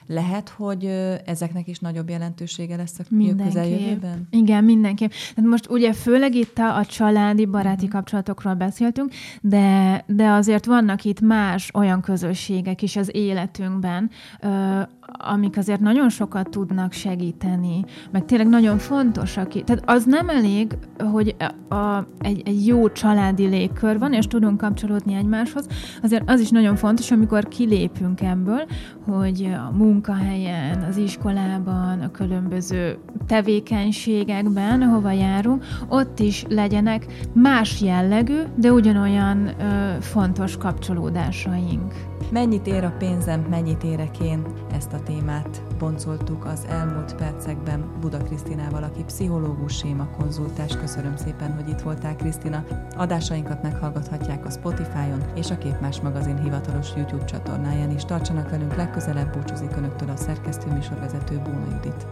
Lehet, hogy ezeknek is nagyobb jelentősége lesz a közeljövőben? Igen, mindenképp. Hát most ugye főleg itt a, a családi, baráti uh-huh. kapcsolatokról beszéltünk, de, de azért vannak itt más olyan közösségek is az életünkben, amik azért nagyon sokat tudnak segíteni, meg tényleg nagyon fontosak. Tehát az nem elég, hogy a, a, egy, egy jó családi légkör van, és tudunk kapcsolódni egymáshoz, azért az is nagyon fontos, amikor kilépünk ebből, hogy a munkahelyen, az iskolában, a különböző tevékenységekben, ahova járunk, ott is legyenek más jellegű, de ugyanolyan ö, fontos kapcsolódásaink. Mennyit ér a pénzem, mennyit érek én? Ezt a témát boncoltuk az elmúlt percekben Buda Krisztinával, aki pszichológus séma konzultás. Köszönöm szépen, hogy itt voltál, Krisztina. Adásainkat meghallgathatják a Spotify-on és a Képmás magazin hivatalos YouTube csatornáján is. Tartsanak velünk legközelebb, búcsúzik Önöktől a szerkesztő műsorvezető Bóna Judit.